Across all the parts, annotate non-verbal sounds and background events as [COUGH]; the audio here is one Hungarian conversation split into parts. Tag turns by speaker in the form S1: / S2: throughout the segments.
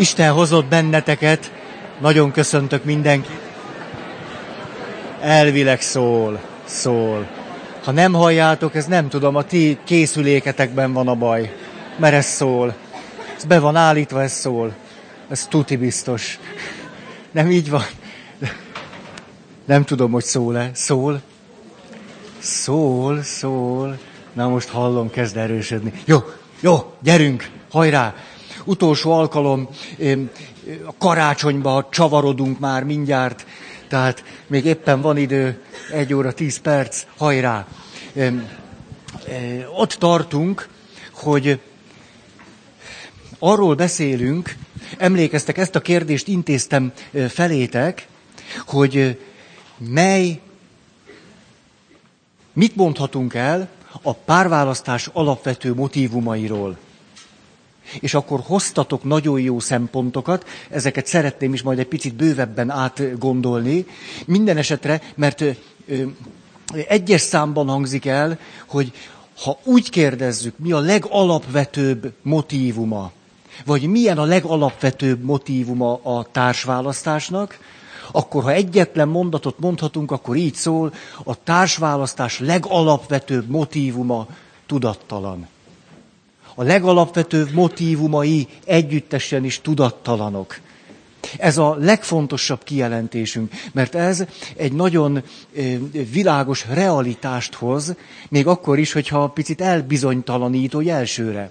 S1: Isten hozott benneteket, nagyon köszöntök mindenkit. Elvileg szól, szól. Ha nem halljátok, ez nem tudom, a ti készüléketekben van a baj, mert ez szól. Ez be van állítva, ez szól. Ez tuti biztos. Nem így van. Nem tudom, hogy szól-e. Szól? Szól, szól. Na most hallom, kezd erősödni. Jó, jó, gyerünk, hajrá! Utolsó alkalom, a karácsonyba csavarodunk már mindjárt, tehát még éppen van idő, egy óra, tíz perc, hajrá! Ott tartunk, hogy arról beszélünk, emlékeztek, ezt a kérdést intéztem felétek, hogy mely, mit mondhatunk el a párválasztás alapvető motivumairól. És akkor hoztatok nagyon jó szempontokat, ezeket szeretném is majd egy picit bővebben átgondolni. Minden esetre, mert egyes számban hangzik el, hogy ha úgy kérdezzük, mi a legalapvetőbb motívuma, vagy milyen a legalapvetőbb motívuma a társválasztásnak, akkor ha egyetlen mondatot mondhatunk, akkor így szól, a társválasztás legalapvetőbb motívuma tudattalan. A legalapvetőbb motívumai együttesen is tudattalanok. Ez a legfontosabb kijelentésünk, mert ez egy nagyon világos realitást hoz, még akkor is, hogyha picit elbizonytalanító elsőre.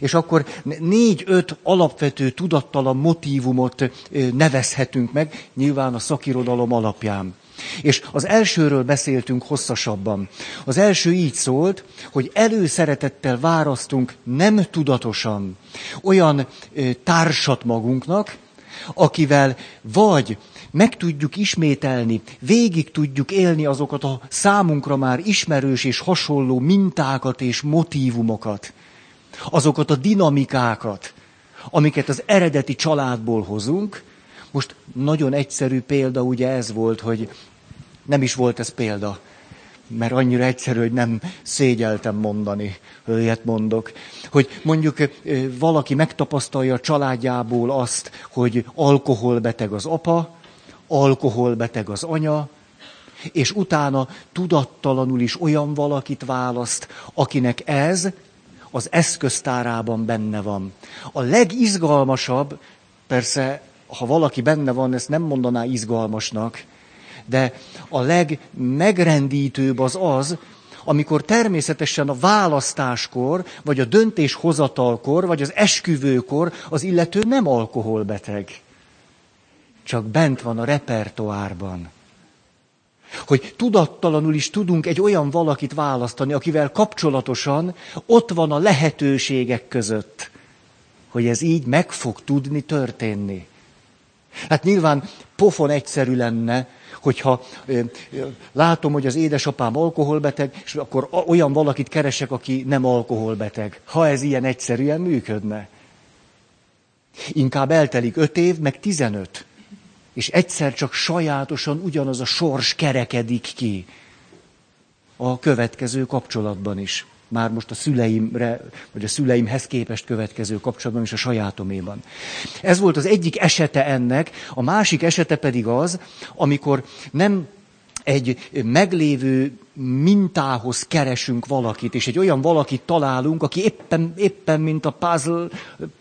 S1: És akkor négy-öt alapvető tudattalan motívumot nevezhetünk meg, nyilván a szakirodalom alapján. És az elsőről beszéltünk hosszasabban. Az első így szólt, hogy előszeretettel választunk nem tudatosan olyan társat magunknak, akivel vagy meg tudjuk ismételni, végig tudjuk élni azokat a számunkra már ismerős és hasonló mintákat és motívumokat, azokat a dinamikákat, amiket az eredeti családból hozunk. Most nagyon egyszerű példa ugye ez volt, hogy nem is volt ez példa, mert annyira egyszerű, hogy nem szégyeltem mondani, ilyet mondok. Hogy mondjuk valaki megtapasztalja a családjából azt, hogy alkoholbeteg az apa, alkoholbeteg az anya, és utána tudattalanul is olyan valakit választ, akinek ez az eszköztárában benne van. A legizgalmasabb, persze, ha valaki benne van, ezt nem mondaná izgalmasnak, de a legmegrendítőbb az az, amikor természetesen a választáskor, vagy a döntéshozatalkor, vagy az esküvőkor az illető nem alkoholbeteg. Csak bent van a repertoárban. Hogy tudattalanul is tudunk egy olyan valakit választani, akivel kapcsolatosan ott van a lehetőségek között, hogy ez így meg fog tudni történni. Hát nyilván pofon egyszerű lenne, hogyha látom, hogy az édesapám alkoholbeteg, és akkor olyan valakit keresek, aki nem alkoholbeteg. Ha ez ilyen egyszerűen működne. Inkább eltelik öt év, meg tizenöt. És egyszer csak sajátosan ugyanaz a sors kerekedik ki a következő kapcsolatban is. Már most a szüleimre, vagy a szüleimhez képest következő kapcsolatban is a sajátoméban. Ez volt az egyik esete ennek, a másik esete pedig az, amikor nem egy meglévő mintához keresünk valakit, és egy olyan valakit találunk, aki éppen, éppen mint a puzzle,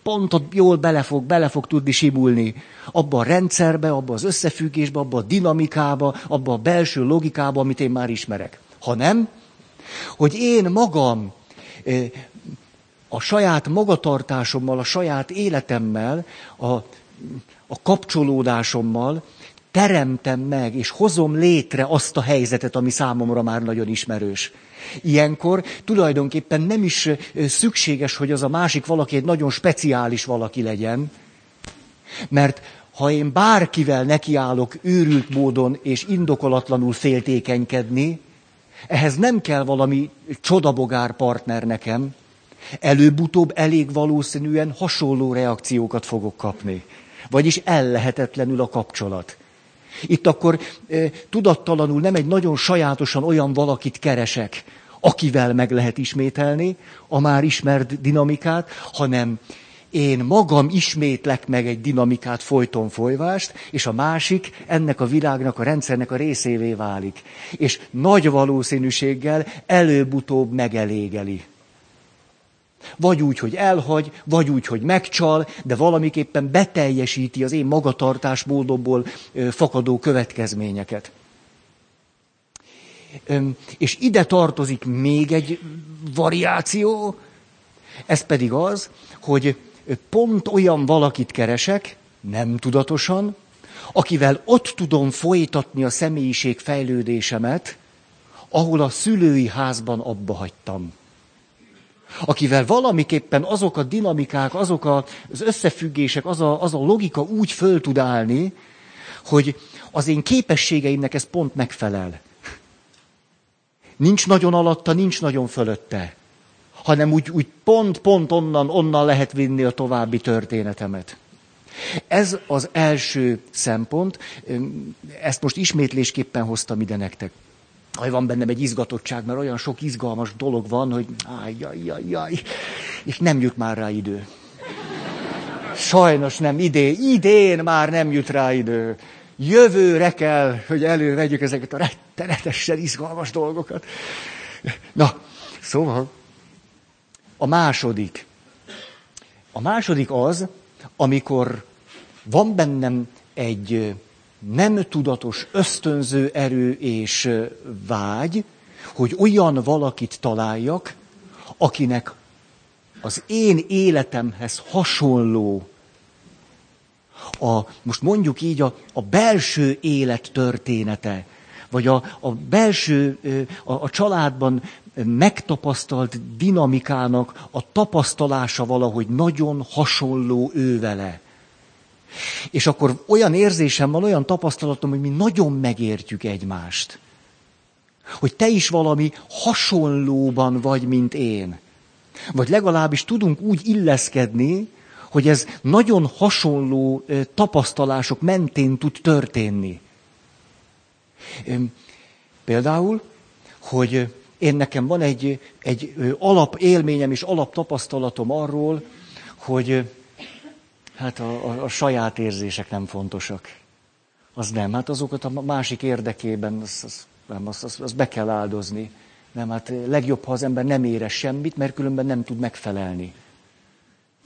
S1: pontot jól bele fog, bele fog tudni simulni. Abba a rendszerbe, abba az összefüggésbe, abba a dinamikába, abba a belső logikába, amit én már ismerek. Ha nem, hogy én magam a saját magatartásommal, a saját életemmel, a, a kapcsolódásommal teremtem meg, és hozom létre azt a helyzetet, ami számomra már nagyon ismerős. Ilyenkor tulajdonképpen nem is szükséges, hogy az a másik valaki egy nagyon speciális valaki legyen, mert ha én bárkivel nekiállok őrült módon és indokolatlanul féltékenykedni, ehhez nem kell valami csodabogár partner nekem, előbb-utóbb elég valószínűen hasonló reakciókat fogok kapni. Vagyis ellehetetlenül a kapcsolat. Itt akkor e, tudattalanul nem egy nagyon sajátosan olyan valakit keresek, akivel meg lehet ismételni a már ismert dinamikát, hanem én magam ismétlek meg egy dinamikát, folyton folyvást, és a másik ennek a világnak, a rendszernek a részévé válik. És nagy valószínűséggel előbb-utóbb megelégeli. Vagy úgy, hogy elhagy, vagy úgy, hogy megcsal, de valamiképpen beteljesíti az én magatartásmódomból fakadó következményeket. És ide tartozik még egy variáció, ez pedig az, hogy pont olyan valakit keresek, nem tudatosan, akivel ott tudom folytatni a személyiség fejlődésemet, ahol a szülői házban abba hagytam. Akivel valamiképpen azok a dinamikák, azok az összefüggések, az a, az a logika úgy föl tud állni, hogy az én képességeimnek ez pont megfelel. Nincs nagyon alatta, nincs nagyon fölötte hanem úgy, úgy pont, pont onnan, onnan lehet vinni a további történetemet. Ez az első szempont, ezt most ismétlésképpen hoztam ide nektek. Hogy van bennem egy izgatottság, mert olyan sok izgalmas dolog van, hogy jaj, és nem jut már rá idő. Sajnos nem, idén, idén már nem jut rá idő. Jövőre kell, hogy elővegyük ezeket a rettenetesen izgalmas dolgokat. Na, szóval, a második. A második az, amikor van bennem egy nem tudatos ösztönző erő és vágy, hogy olyan valakit találjak, akinek az én életemhez hasonló, a, most mondjuk így a, a belső élet története, vagy a, a belső, a, a családban megtapasztalt dinamikának a tapasztalása valahogy nagyon hasonló ő vele. És akkor olyan érzésem van, olyan tapasztalatom, hogy mi nagyon megértjük egymást. Hogy te is valami hasonlóban vagy, mint én. Vagy legalábbis tudunk úgy illeszkedni, hogy ez nagyon hasonló tapasztalások mentén tud történni. Például, hogy én nekem van egy, egy alapélményem és alaptapasztalatom arról, hogy hát a, a, a saját érzések nem fontosak. Az nem, hát azokat a másik érdekében, az, az, nem, az, az, az be kell áldozni. Nem, hát legjobb, ha az ember nem érez semmit, mert különben nem tud megfelelni.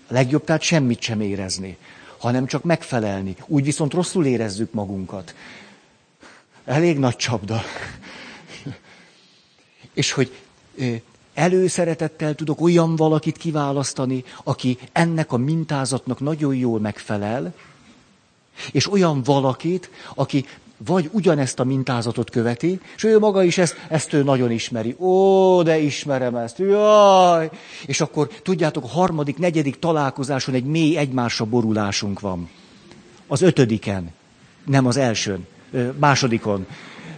S1: A legjobb tehát semmit sem érezni, hanem csak megfelelni. Úgy viszont rosszul érezzük magunkat. Elég nagy csapda és hogy előszeretettel tudok olyan valakit kiválasztani, aki ennek a mintázatnak nagyon jól megfelel, és olyan valakit, aki vagy ugyanezt a mintázatot követi, és ő maga is ezt, ezt ő nagyon ismeri. Ó, de ismerem ezt, jaj! És akkor tudjátok, a harmadik, negyedik találkozáson egy mély egymásra borulásunk van. Az ötödiken, nem az elsőn, másodikon.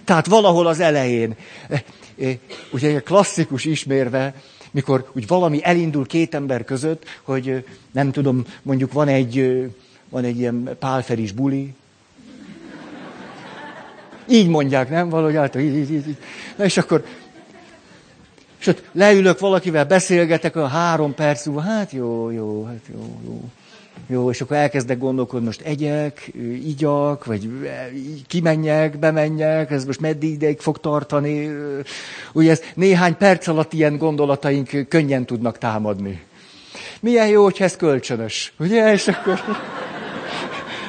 S1: Tehát valahol az elején ugye klasszikus ismérve, mikor úgy valami elindul két ember között, hogy nem tudom, mondjuk van egy, van egy ilyen pálferis buli, így mondják, nem? Valahogy által, így, így, így. Na és akkor, és ott leülök valakivel, beszélgetek a három perc múlva, hát jó, jó, hát jó, jó. Jó, és akkor elkezdek gondolkodni, most egyek, igyak, vagy kimenjek, bemenjek, ez most meddig ideig fog tartani. Ugye ez néhány perc alatt ilyen gondolataink könnyen tudnak támadni. Milyen jó, hogy ez kölcsönös, ugye? És akkor,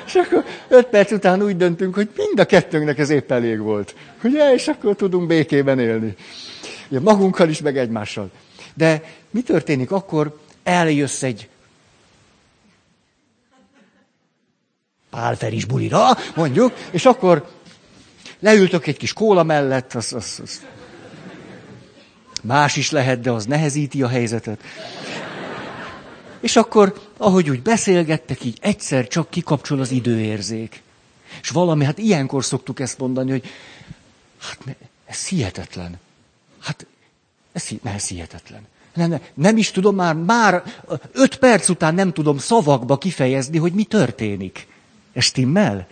S1: és akkor öt perc után úgy döntünk, hogy mind a kettőnknek ez épp elég volt. Ugye? És akkor tudunk békében élni. Ugye, magunkkal is, meg egymással. De mi történik akkor? Eljössz egy Pálferis bulira, mondjuk, és akkor leültök egy kis kóla mellett, az, az, az más is lehet, de az nehezíti a helyzetet. És akkor, ahogy úgy beszélgettek, így egyszer csak kikapcsol az időérzék. És valami, hát ilyenkor szoktuk ezt mondani, hogy hát ez hihetetlen. Hát ez, ne, ez hihetetlen. Nem, nem, nem is tudom már, már öt perc után nem tudom szavakba kifejezni, hogy mi történik. Ez stimmel?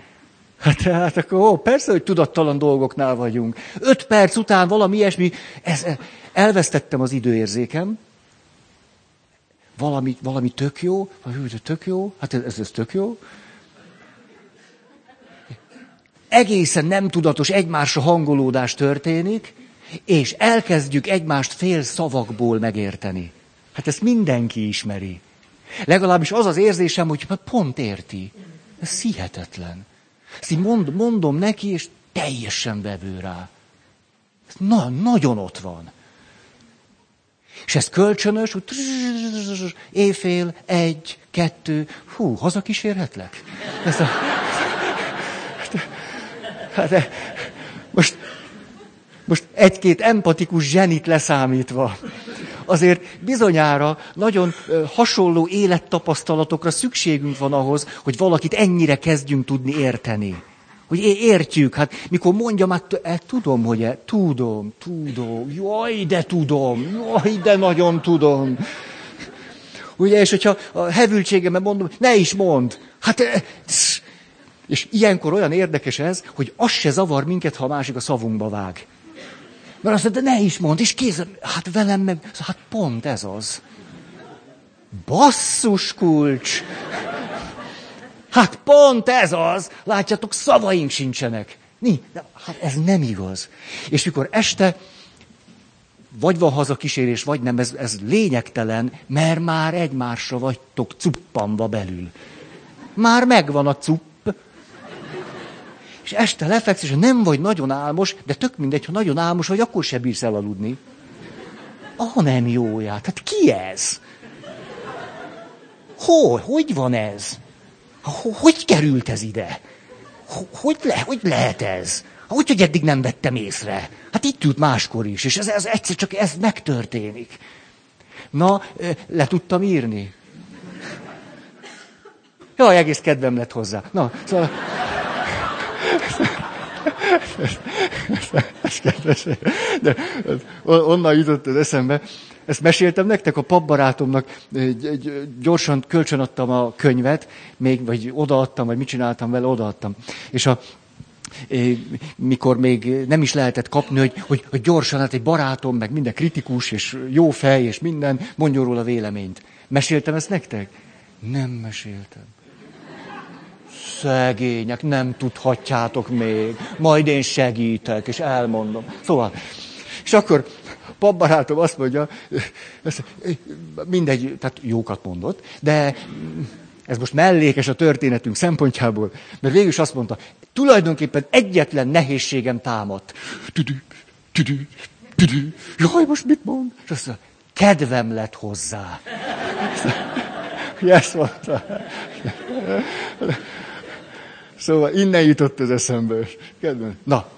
S1: Hát, hát akkor ó, persze, hogy tudattalan dolgoknál vagyunk. Öt perc után valami ilyesmi, ez, elvesztettem az időérzékem, valami, valami tök jó, vagy tök jó, hát ez, ez tök jó. Egészen nem tudatos egymásra hangolódás történik, és elkezdjük egymást fél szavakból megérteni. Hát ezt mindenki ismeri. Legalábbis az az érzésem, hogy pont érti. Ez hihetetlen. Ezt így mond, mondom neki, és teljesen vevő rá. Na, nagyon ott van. És ez kölcsönös, hogy éjfél, egy, kettő, hú, hazakísérhetlek? Ez a... Hát, de, most, most egy-két empatikus zsenit leszámítva, azért bizonyára nagyon hasonló élettapasztalatokra szükségünk van ahhoz, hogy valakit ennyire kezdjünk tudni érteni. Hogy értjük, hát mikor mondjam, hát e, tudom, hogy e, tudom, tudom, jaj, de tudom, jaj, de nagyon tudom. Ugye, és hogyha a hevültségemben mondom, ne is mond. Hát, e, és ilyenkor olyan érdekes ez, hogy az se zavar minket, ha a másik a szavunkba vág. Mert azt mondja, de ne is mond, és kéz, hát velem meg, hát pont ez az. Basszus kulcs! Hát pont ez az! Látjátok, szavaink sincsenek. Mi? Hát ez nem igaz. És mikor este vagy van haza kísérés, vagy nem, ez, ez lényegtelen, mert már egymásra vagytok cuppanva belül. Már megvan a cupp, és este lefeksz, és nem vagy nagyon álmos, de tök mindegy, ha nagyon álmos vagy, akkor se bírsz elaludni. Ah, nem jóját. Hát ki ez? Hogy? Hogy van ez? Hogy került ez ide? Hogy, le, hogy lehet ez? Hogy, hogy eddig nem vettem észre? Hát itt ült máskor is, és ez, ez egyszer csak ez megtörténik. Na, le tudtam írni. Jaj, egész kedvem lett hozzá. Na, szóval... De onnan jutott az eszembe. Ezt meséltem nektek, a papbarátomnak gyorsan kölcsönadtam a könyvet, még, vagy odaadtam, vagy mit csináltam vele, odaadtam. És a, mikor még nem is lehetett kapni, hogy, hogy, hogy gyorsan, hát egy barátom, meg minden kritikus, és jó fej, és minden, mondjon róla véleményt. Meséltem ezt nektek? Nem meséltem. Szegények, nem tudhatjátok még. Majd én segítek, és elmondom. Szóval, és akkor papbarátom azt mondja, mindegy, tehát jókat mondott, de ez most mellékes a történetünk szempontjából, mert végül is azt mondta, tulajdonképpen egyetlen nehézségem támadt. Tüdü, tüdü, tüdü. Jaj, most mit mond? És azt mondja, kedvem lett hozzá. Ezt mondta. Szóval innen jutott az eszembe. Kedven. Na,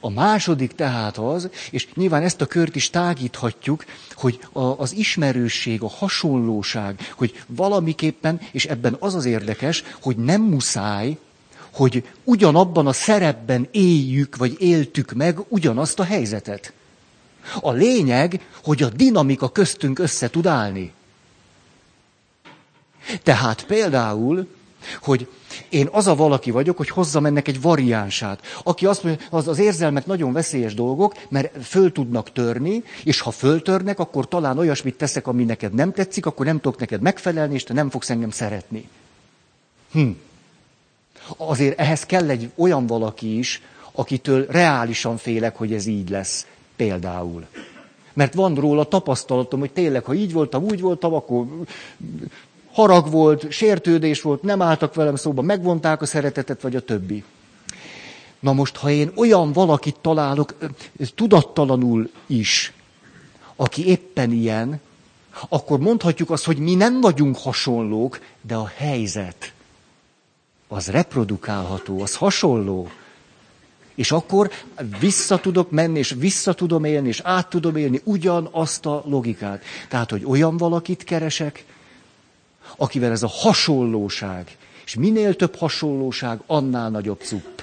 S1: a második tehát az, és nyilván ezt a kört is tágíthatjuk, hogy az ismerősség, a hasonlóság, hogy valamiképpen, és ebben az az érdekes, hogy nem muszáj, hogy ugyanabban a szerepben éljük, vagy éltük meg ugyanazt a helyzetet. A lényeg, hogy a dinamika köztünk össze tud állni. Tehát például hogy én az a valaki vagyok, hogy hozzam ennek egy variánsát. Aki azt mondja, az, az érzelmek nagyon veszélyes dolgok, mert föl tudnak törni, és ha föltörnek, akkor talán olyasmit teszek, ami neked nem tetszik, akkor nem tudok neked megfelelni, és te nem fogsz engem szeretni. Hm. Azért ehhez kell egy olyan valaki is, akitől reálisan félek, hogy ez így lesz. Például. Mert van róla tapasztalatom, hogy tényleg, ha így voltam, úgy voltam, akkor harag volt, sértődés volt, nem álltak velem szóba, megvonták a szeretetet, vagy a többi. Na most, ha én olyan valakit találok, tudattalanul is, aki éppen ilyen, akkor mondhatjuk azt, hogy mi nem vagyunk hasonlók, de a helyzet az reprodukálható, az hasonló. És akkor vissza tudok menni, és vissza tudom élni, és át tudom élni ugyanazt a logikát. Tehát, hogy olyan valakit keresek, akivel ez a hasonlóság, és minél több hasonlóság, annál nagyobb cupp.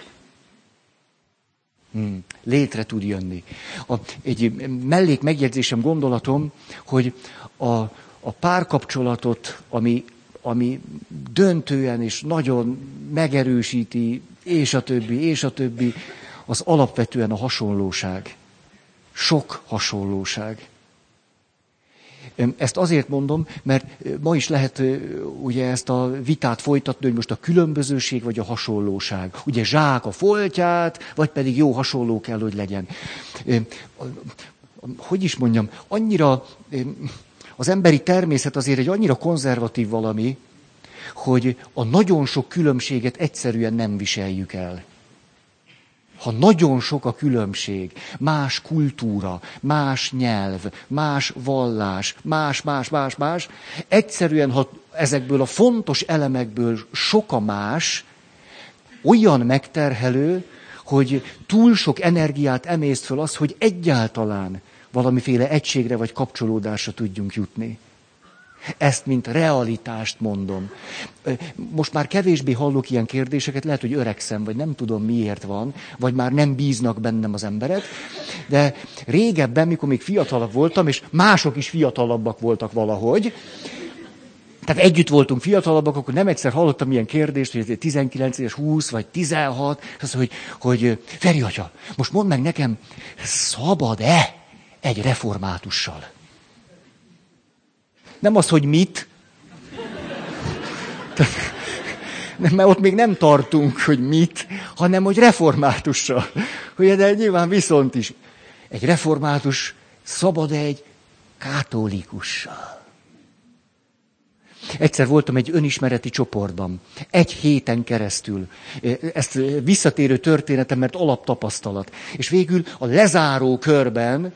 S1: Hmm, létre tud jönni. A, egy mellék megjegyzésem, gondolatom, hogy a, a párkapcsolatot, ami, ami döntően és nagyon megerősíti, és a többi, és a többi, az alapvetően a hasonlóság. Sok hasonlóság. Ezt azért mondom, mert ma is lehet ugye ezt a vitát folytatni, hogy most a különbözőség vagy a hasonlóság. Ugye zsák a foltját, vagy pedig jó hasonló kell, hogy legyen. Hogy is mondjam, annyira az emberi természet azért egy annyira konzervatív valami, hogy a nagyon sok különbséget egyszerűen nem viseljük el. Ha nagyon sok a különbség, más kultúra, más nyelv, más vallás, más, más, más, más, egyszerűen, ha ezekből a fontos elemekből sok a más, olyan megterhelő, hogy túl sok energiát emészt föl az, hogy egyáltalán valamiféle egységre vagy kapcsolódásra tudjunk jutni. Ezt, mint realitást mondom. Most már kevésbé hallok ilyen kérdéseket, lehet, hogy öregszem, vagy nem tudom miért van, vagy már nem bíznak bennem az emberek, de régebben, mikor még fiatalabb voltam, és mások is fiatalabbak voltak valahogy, tehát együtt voltunk fiatalabbak, akkor nem egyszer hallottam ilyen kérdést, hogy 19 és 20 vagy 16, az, hogy, hogy Feri atya, most mondd meg nekem, szabad-e egy reformátussal? Nem az, hogy mit. Nem, mert ott még nem tartunk, hogy mit, hanem hogy reformátussal. Hogy de nyilván viszont is. Egy református szabad egy katolikussal. Egyszer voltam egy önismereti csoportban, egy héten keresztül. Ezt visszatérő történetem, mert alaptapasztalat. És végül a lezáró körben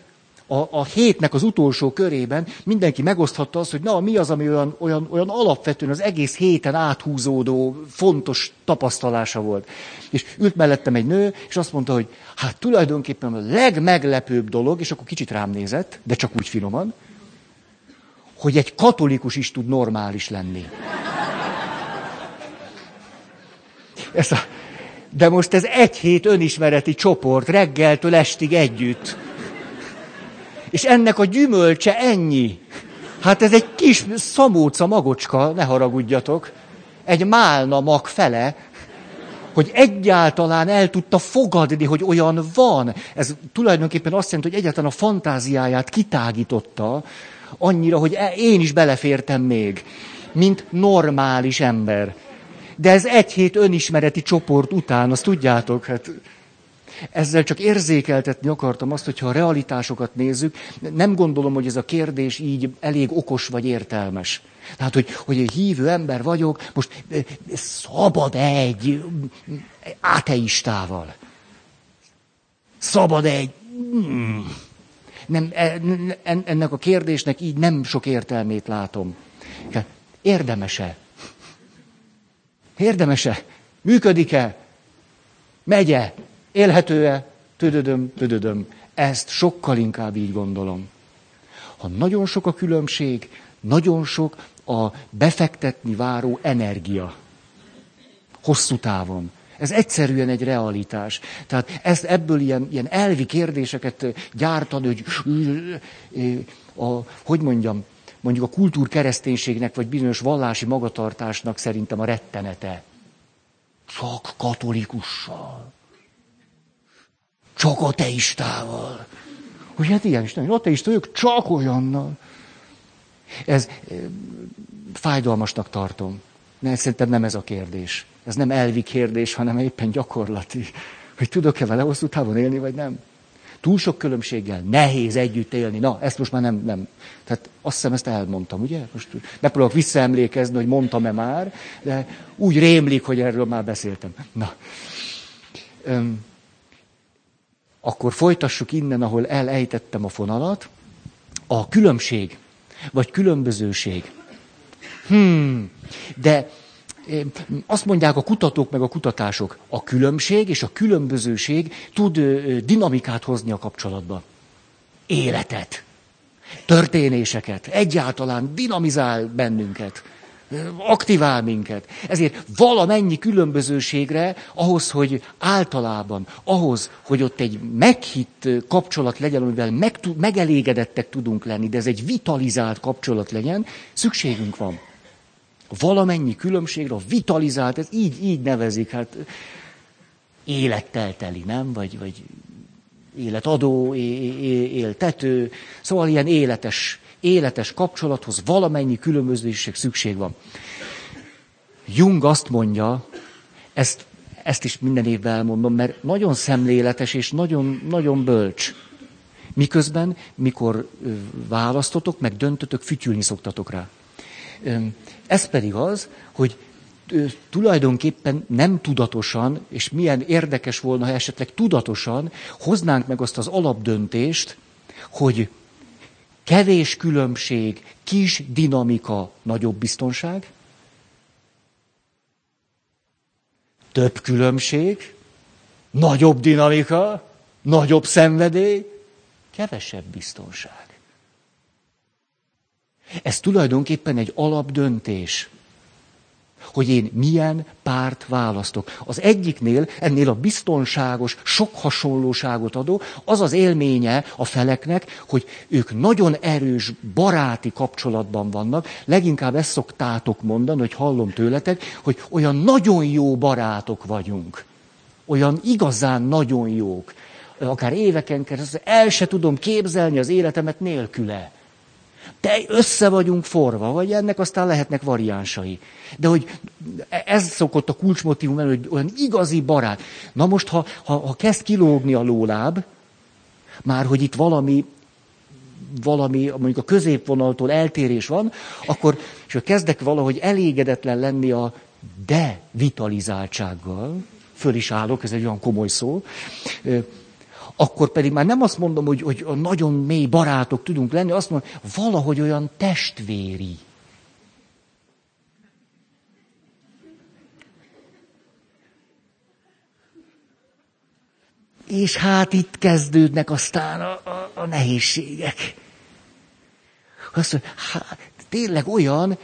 S1: a, a hétnek az utolsó körében mindenki megoszthatta azt, hogy na, mi az, ami olyan, olyan, olyan alapvetően az egész héten áthúzódó, fontos tapasztalása volt. És ült mellettem egy nő, és azt mondta, hogy hát tulajdonképpen a legmeglepőbb dolog, és akkor kicsit rám nézett, de csak úgy finoman, hogy egy katolikus is tud normális lenni. Ez a, de most ez egy hét önismereti csoport, reggeltől estig együtt. És ennek a gyümölcse ennyi. Hát ez egy kis szamóca magocska, ne haragudjatok, egy málna mag fele, hogy egyáltalán el tudta fogadni, hogy olyan van. Ez tulajdonképpen azt jelenti, hogy egyáltalán a fantáziáját kitágította, annyira, hogy e- én is belefértem még, mint normális ember. De ez egy hét önismereti csoport után, azt tudjátok, hát ezzel csak érzékeltetni akartam azt, hogyha a realitásokat nézzük, nem gondolom, hogy ez a kérdés így elég okos vagy értelmes. Tehát, hogy, hogy egy hívő ember vagyok, most szabad egy ateistával. Szabad egy... Hmm. Nem, e, ennek a kérdésnek így nem sok értelmét látom. Érdemese? Érdemese? Működik-e? Megye? Élhető-e? Tüdödöm, tüdödöm. Ezt sokkal inkább így gondolom. Ha nagyon sok a különbség, nagyon sok a befektetni váró energia. Hosszú távon. Ez egyszerűen egy realitás. Tehát ezt, ebből ilyen, ilyen elvi kérdéseket gyártani, hogy a, hogy mondjam, mondjuk a kultúrkereszténységnek, vagy bizonyos vallási magatartásnak szerintem a rettenete. Csak katolikussal. Csak ateistával. Hogy hát ilyen is nem, ateista ők csak olyannal. Ez fájdalmasnak tartom. Ne, szerintem nem ez a kérdés. Ez nem elvi kérdés, hanem éppen gyakorlati. Hogy tudok-e vele hosszú távon élni, vagy nem. Túl sok különbséggel nehéz együtt élni. Na, ezt most már nem, nem. Tehát azt hiszem, ezt elmondtam, ugye? Most megpróbálok visszaemlékezni, hogy mondtam-e már, de úgy rémlik, hogy erről már beszéltem. Na. Öm, akkor folytassuk innen, ahol elejtettem a fonalat. A különbség, vagy különbözőség. Hmm, de azt mondják a kutatók meg a kutatások, a különbség és a különbözőség tud dinamikát hozni a kapcsolatba. Életet, történéseket, egyáltalán dinamizál bennünket, aktivál minket. Ezért valamennyi különbözőségre, ahhoz, hogy általában, ahhoz, hogy ott egy meghitt kapcsolat legyen, amivel meg, megelégedettek tudunk lenni, de ez egy vitalizált kapcsolat legyen, szükségünk van valamennyi különbségre, a vitalizált, ez így, így nevezik, hát élettel teli, nem? Vagy, vagy életadó, éltető, szóval ilyen életes életes kapcsolathoz valamennyi különbözőség szükség van. Jung azt mondja, ezt, ezt is minden évben elmondom, mert nagyon szemléletes és nagyon, nagyon bölcs. Miközben, mikor választotok, meg döntötök, fütyülni szoktatok rá. Ez pedig az, hogy tulajdonképpen nem tudatosan, és milyen érdekes volna, ha esetleg tudatosan hoznánk meg azt az alapdöntést, hogy kevés különbség, kis dinamika, nagyobb biztonság, több különbség, nagyobb dinamika, nagyobb szenvedély, kevesebb biztonság. Ez tulajdonképpen egy alapdöntés hogy én milyen párt választok. Az egyiknél, ennél a biztonságos, sok hasonlóságot adó, az az élménye a feleknek, hogy ők nagyon erős baráti kapcsolatban vannak. Leginkább ezt szoktátok mondani, hogy hallom tőletek, hogy olyan nagyon jó barátok vagyunk. Olyan igazán nagyon jók. Akár éveken keresztül el se tudom képzelni az életemet nélküle. De össze vagyunk forva, vagy ennek aztán lehetnek variánsai. De hogy ez szokott a kulcsmotívum elő, hogy olyan igazi barát. Na most, ha, ha, ha kezd kilógni a lóláb, már hogy itt valami, valami, mondjuk a középvonaltól eltérés van, akkor, és kezdek valahogy elégedetlen lenni a devitalizáltsággal, föl is állok, ez egy olyan komoly szó, akkor pedig már nem azt mondom, hogy, hogy nagyon mély barátok tudunk lenni, azt mondom, valahogy olyan testvéri. És hát itt kezdődnek aztán a, a, a nehézségek. Azt mondja, hát, tényleg olyan,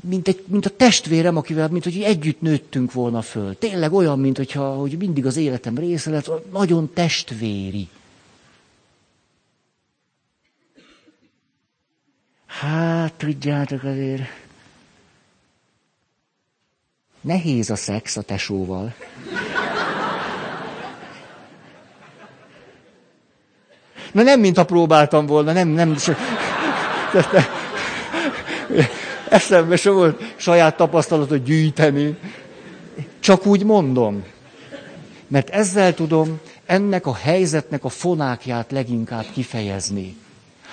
S1: mint, egy, mint a testvérem, akivel, mint hogy együtt nőttünk volna föl. Tényleg olyan, mint hogyha hogy mindig az életem része lett, nagyon testvéri. Hát, tudjátok azért, nehéz a szex a tesóval. Na nem, mint ha próbáltam volna, nem, nem. Eszembe sem volt saját tapasztalatot gyűjteni. Csak úgy mondom. Mert ezzel tudom ennek a helyzetnek a fonákját leginkább kifejezni.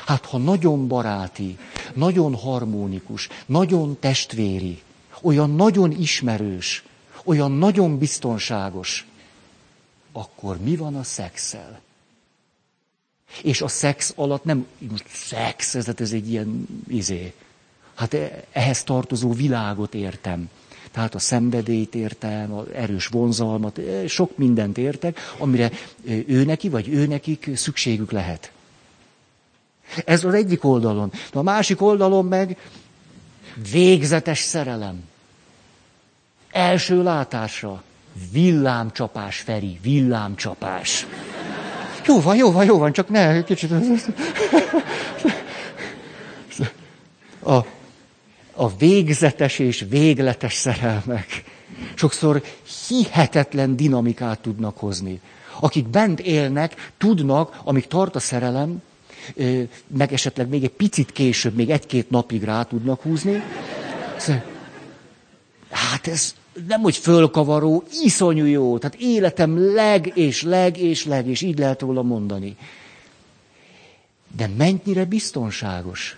S1: Hát ha nagyon baráti, nagyon harmonikus, nagyon testvéri, olyan nagyon ismerős, olyan nagyon biztonságos, akkor mi van a szexel? És a szex alatt nem szex, ez, ez egy ilyen izé, Hát e, ehhez tartozó világot értem. Tehát a szenvedélyt értem, az erős vonzalmat, e, sok mindent értek, amire e, ő neki vagy ő nekik szükségük lehet. Ez az egyik oldalon. De a másik oldalon meg végzetes szerelem. Első látásra. Villámcsapás, Feri, villámcsapás. Jó van, jó van, jó van, csak ne, kicsit... [LAUGHS] A, a végzetes és végletes szerelmek sokszor hihetetlen dinamikát tudnak hozni. Akik bent élnek, tudnak, amíg tart a szerelem, meg esetleg még egy picit később, még egy-két napig rá tudnak húzni. Hát ez nem hogy fölkavaró, iszonyú jó. Tehát életem leg és leg és leg, és így lehet róla mondani. De mennyire biztonságos?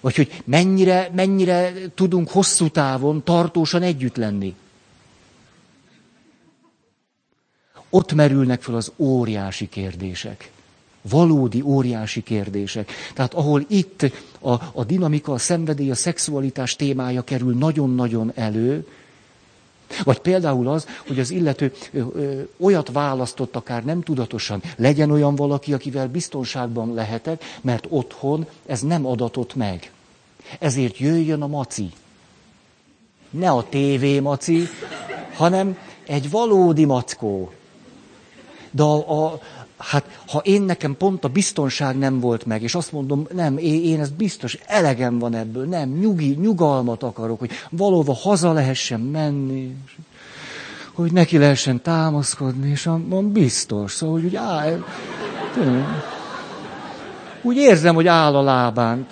S1: Vagy hogy mennyire, mennyire tudunk hosszú távon tartósan együtt lenni. Ott merülnek fel az óriási kérdések. Valódi óriási kérdések. Tehát ahol itt a, a dinamika, a szenvedély, a szexualitás témája kerül nagyon-nagyon elő, vagy például az, hogy az illető ö, ö, olyat választott, akár nem tudatosan, legyen olyan valaki, akivel biztonságban lehetek, mert otthon ez nem adatott meg. Ezért jöjjön a maci. Ne a TV maci, hanem egy valódi mackó. De a, a, hát ha én nekem pont a biztonság nem volt meg, és azt mondom, nem, én, én ez biztos, elegem van ebből, nem, nyugi, nyugalmat akarok, hogy valóban haza lehessen menni, hogy neki lehessen támaszkodni, és mondom, biztos, szóval, hogy, hogy á, Úgy érzem, hogy áll a lábán.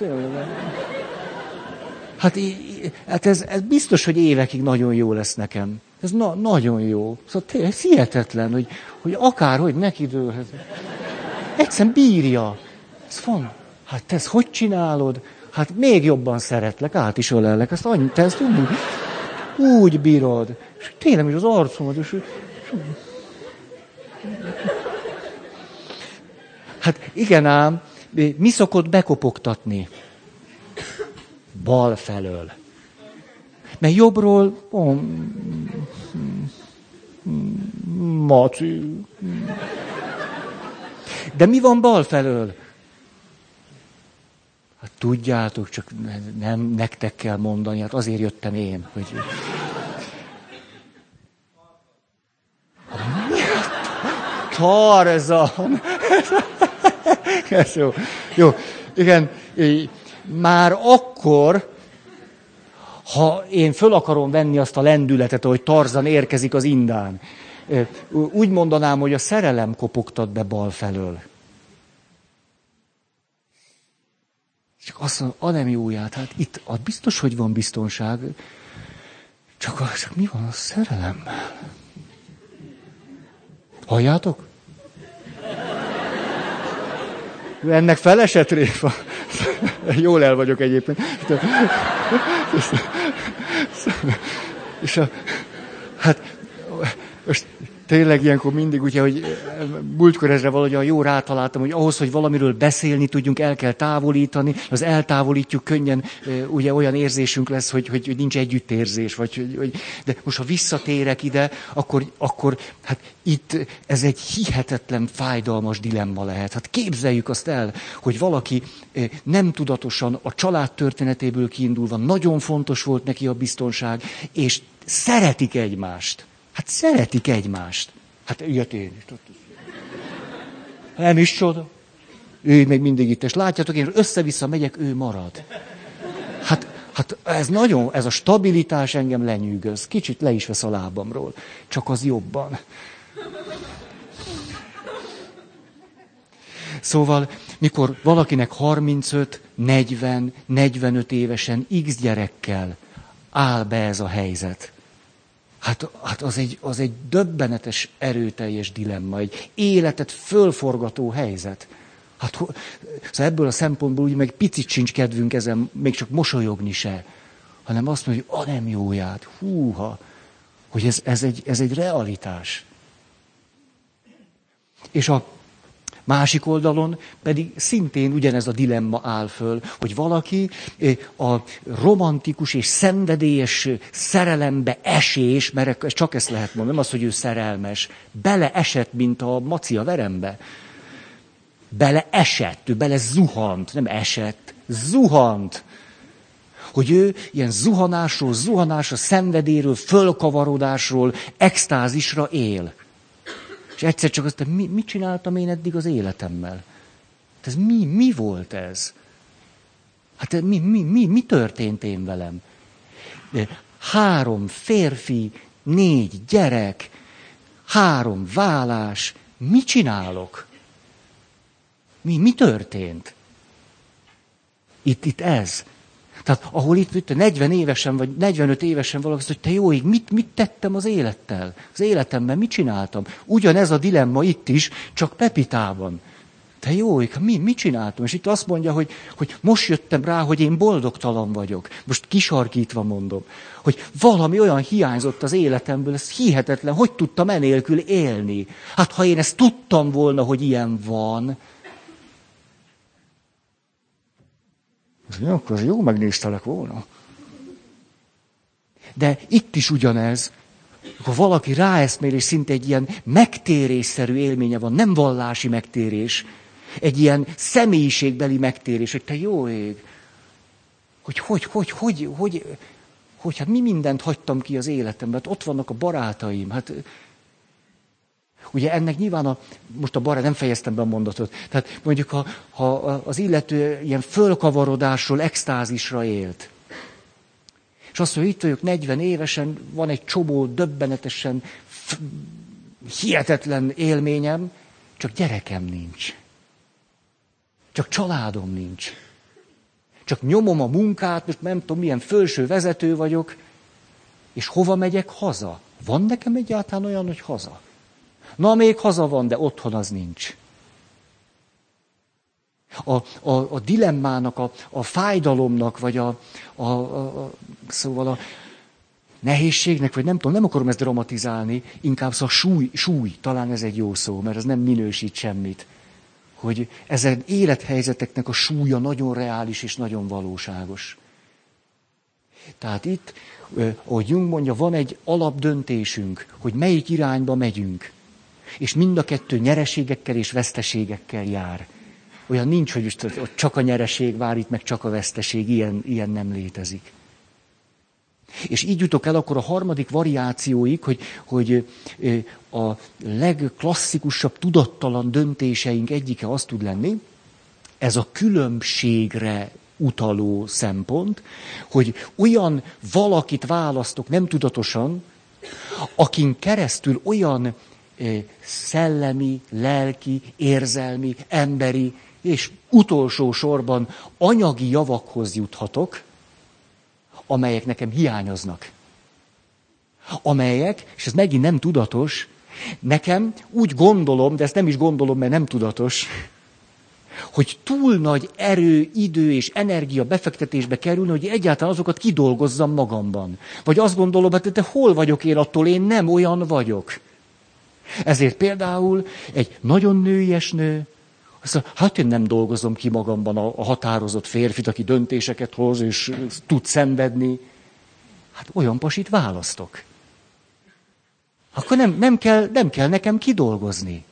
S1: Hát, hát ez, ez biztos, hogy évekig nagyon jó lesz nekem. Ez na, nagyon jó. Szóval tényleg hihetetlen, hogy, hogy akárhogy neki dőlhet. Egyszerűen bírja. Ez van. Hát te ezt hogy csinálod? Hát még jobban szeretlek, át is ölellek. Ezt annyi, te ezt úgy, úgy bírod. És tényleg, is az arcomat, és, Hát igen ám, mi szokott bekopogtatni? Bal felől. Mert jobbról, oh, Maci. De mi van bal felől? Hát tudjátok, csak nem nektek kell mondani, hát azért jöttem én, hogy... Tarzan! Ez jó. Jó, igen, már akkor, ha én föl akarom venni azt a lendületet, hogy Tarzan érkezik az indán, úgy mondanám, hogy a szerelem kopogtat be bal felől. Csak azt mondom, a nem jóját, hát itt az biztos, hogy van biztonság. Csak, csak mi van a szerelemmel? Halljátok? Ennek felesett réfa. [LAUGHS] Jól el vagyok egyébként. És a, hát most tényleg ilyenkor mindig, ugye, hogy eh, múltkor ezre a jó rátaláltam, hogy ahhoz, hogy valamiről beszélni tudjunk, el kell távolítani, az eltávolítjuk könnyen, eh, ugye olyan érzésünk lesz, hogy, hogy, hogy nincs együttérzés, vagy, hogy, hogy, de most ha visszatérek ide, akkor, akkor hát itt ez egy hihetetlen fájdalmas dilemma lehet. Hát képzeljük azt el, hogy valaki eh, nem tudatosan a család történetéből kiindulva nagyon fontos volt neki a biztonság, és szeretik egymást Hát szeretik egymást. Hát ilyet én is. Nem is csoda. Ő még mindig itt, és látjátok, én össze-vissza megyek, ő marad. Hát, hát ez nagyon, ez a stabilitás engem lenyűgöz. Kicsit le is vesz a lábamról. Csak az jobban. Szóval, mikor valakinek 35, 40, 45 évesen X gyerekkel áll be ez a helyzet, Hát, hát az, egy, az egy döbbenetes, erőteljes dilemma, egy életet fölforgató helyzet. Hát szóval ebből a szempontból úgy meg picit sincs kedvünk ezen, még csak mosolyogni se, hanem azt mondja, hogy a nem jóját, húha, hogy ez, ez, egy, ez egy realitás. És a Másik oldalon pedig szintén ugyanez a dilemma áll föl, hogy valaki eh, a romantikus és szenvedélyes szerelembe esés, mert csak ezt lehet mondani, nem az, hogy ő szerelmes, bele esett, mint a maci a verembe. Bele esett, ő bele zuhant, nem esett, zuhant. Hogy ő ilyen zuhanásról, zuhanásra, szenvedéről, fölkavarodásról, extázisra él. És egyszer csak azt, mi, mit csináltam én eddig az életemmel? Ez mi, mi volt ez? Hát mi, mi, mi, mi történt én velem? Három férfi, négy gyerek, három vállás, mit csinálok? Mi, mi történt? Itt, itt ez. Tehát ahol itt, itt 40 évesen, vagy 45 évesen valaki hogy te jó ég, mit, mit tettem az élettel? Az életemben mit csináltam? Ugyanez a dilemma itt is, csak Pepitában. Te jó ég, mi, mit csináltam? És itt azt mondja, hogy, hogy most jöttem rá, hogy én boldogtalan vagyok. Most kisarkítva mondom. Hogy valami olyan hiányzott az életemből, ez hihetetlen, hogy tudtam enélkül élni. Hát ha én ezt tudtam volna, hogy ilyen van, Jó, akkor jó megnéztelek volna. De itt is ugyanez, ha valaki ráeszmél, és szinte egy ilyen megtérésszerű élménye van, nem vallási megtérés, egy ilyen személyiségbeli megtérés, hogy te jó ég, hogy hogy, hogy, hogy, hogy, hogy, hát mi mindent hagytam ki az életemben, hát ott vannak a barátaim, hát Ugye ennek nyilván a, most a barát nem fejeztem be a mondatot, tehát mondjuk ha, ha az illető ilyen fölkavarodásról, extázisra élt, és azt mondja, itt vagyok 40 évesen, van egy csomó döbbenetesen hihetetlen élményem, csak gyerekem nincs. Csak családom nincs. Csak nyomom a munkát, most nem tudom, milyen felső vezető vagyok, és hova megyek haza? Van nekem egyáltalán olyan, hogy haza? Na, még haza van, de otthon az nincs. A, a, a dilemmának, a, a fájdalomnak, vagy a, a, a, a, szóval a nehézségnek, vagy nem tudom, nem akarom ezt dramatizálni, inkább szóval súly, súly, talán ez egy jó szó, mert ez nem minősít semmit. Hogy ezen élethelyzeteknek a súlya nagyon reális és nagyon valóságos. Tehát itt, ahogy Jung mondja, van egy alapdöntésünk, hogy melyik irányba megyünk. És mind a kettő nyereségekkel és veszteségekkel jár. Olyan nincs, hogy most csak a nyereség vár itt, meg csak a veszteség, ilyen, ilyen nem létezik. És így jutok el akkor a harmadik variációig, hogy, hogy a legklasszikusabb tudattalan döntéseink egyike az tud lenni, ez a különbségre utaló szempont, hogy olyan valakit választok nem tudatosan, akin keresztül olyan szellemi, lelki, érzelmi, emberi és utolsó sorban anyagi javakhoz juthatok, amelyek nekem hiányoznak. Amelyek, és ez megint nem tudatos, nekem úgy gondolom, de ezt nem is gondolom, mert nem tudatos, hogy túl nagy erő, idő és energia befektetésbe kerülne, hogy egyáltalán azokat kidolgozzam magamban. Vagy azt gondolom, hát de hol vagyok én attól, én nem olyan vagyok. Ezért például egy nagyon nőies nő, azt mondja, hát én nem dolgozom ki magamban a, határozott férfit, aki döntéseket hoz, és tud szenvedni. Hát olyan pasit választok. Akkor nem, nem, kell, nem kell nekem kidolgozni.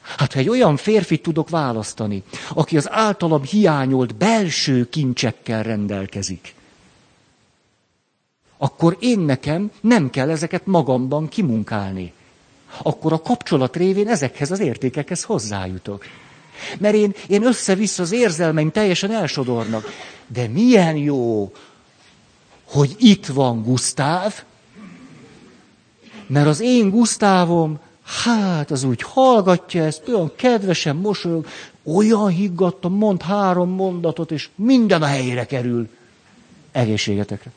S1: Hát ha egy olyan férfit tudok választani, aki az általam hiányolt belső kincsekkel rendelkezik, akkor én nekem nem kell ezeket magamban kimunkálni. Akkor a kapcsolat révén ezekhez az értékekhez hozzájutok. Mert én, én össze-vissza az érzelmeim teljesen elsodornak. De milyen jó, hogy itt van Gusztáv, mert az én Gusztávom, hát az úgy hallgatja ezt, olyan kedvesen mosolyog, olyan higgadtan mond három mondatot, és minden a helyére kerül. Egészségetekre.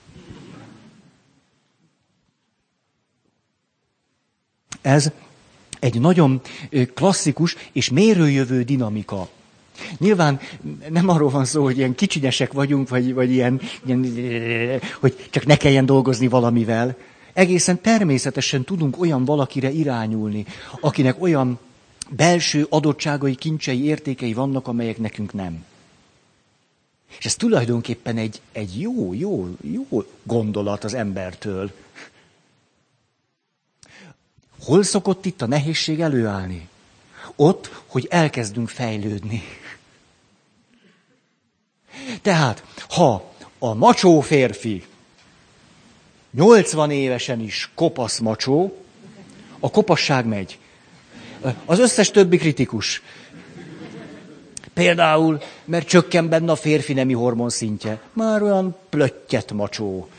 S1: Ez egy nagyon klasszikus és mérőjövő dinamika. Nyilván nem arról van szó, hogy ilyen kicsinyesek vagyunk, vagy, vagy ilyen, ilyen, hogy csak ne kelljen dolgozni valamivel. Egészen természetesen tudunk olyan valakire irányulni, akinek olyan belső adottságai, kincsei, értékei vannak, amelyek nekünk nem. És ez tulajdonképpen egy, egy jó, jó, jó gondolat az embertől. Hol szokott itt a nehézség előállni? Ott, hogy elkezdünk fejlődni. Tehát, ha a macsó férfi 80 évesen is kopasz macsó, a kopasság megy. Az összes többi kritikus. Például, mert csökken benne a férfi nemi hormon szintje. Már olyan plöttyet macsó.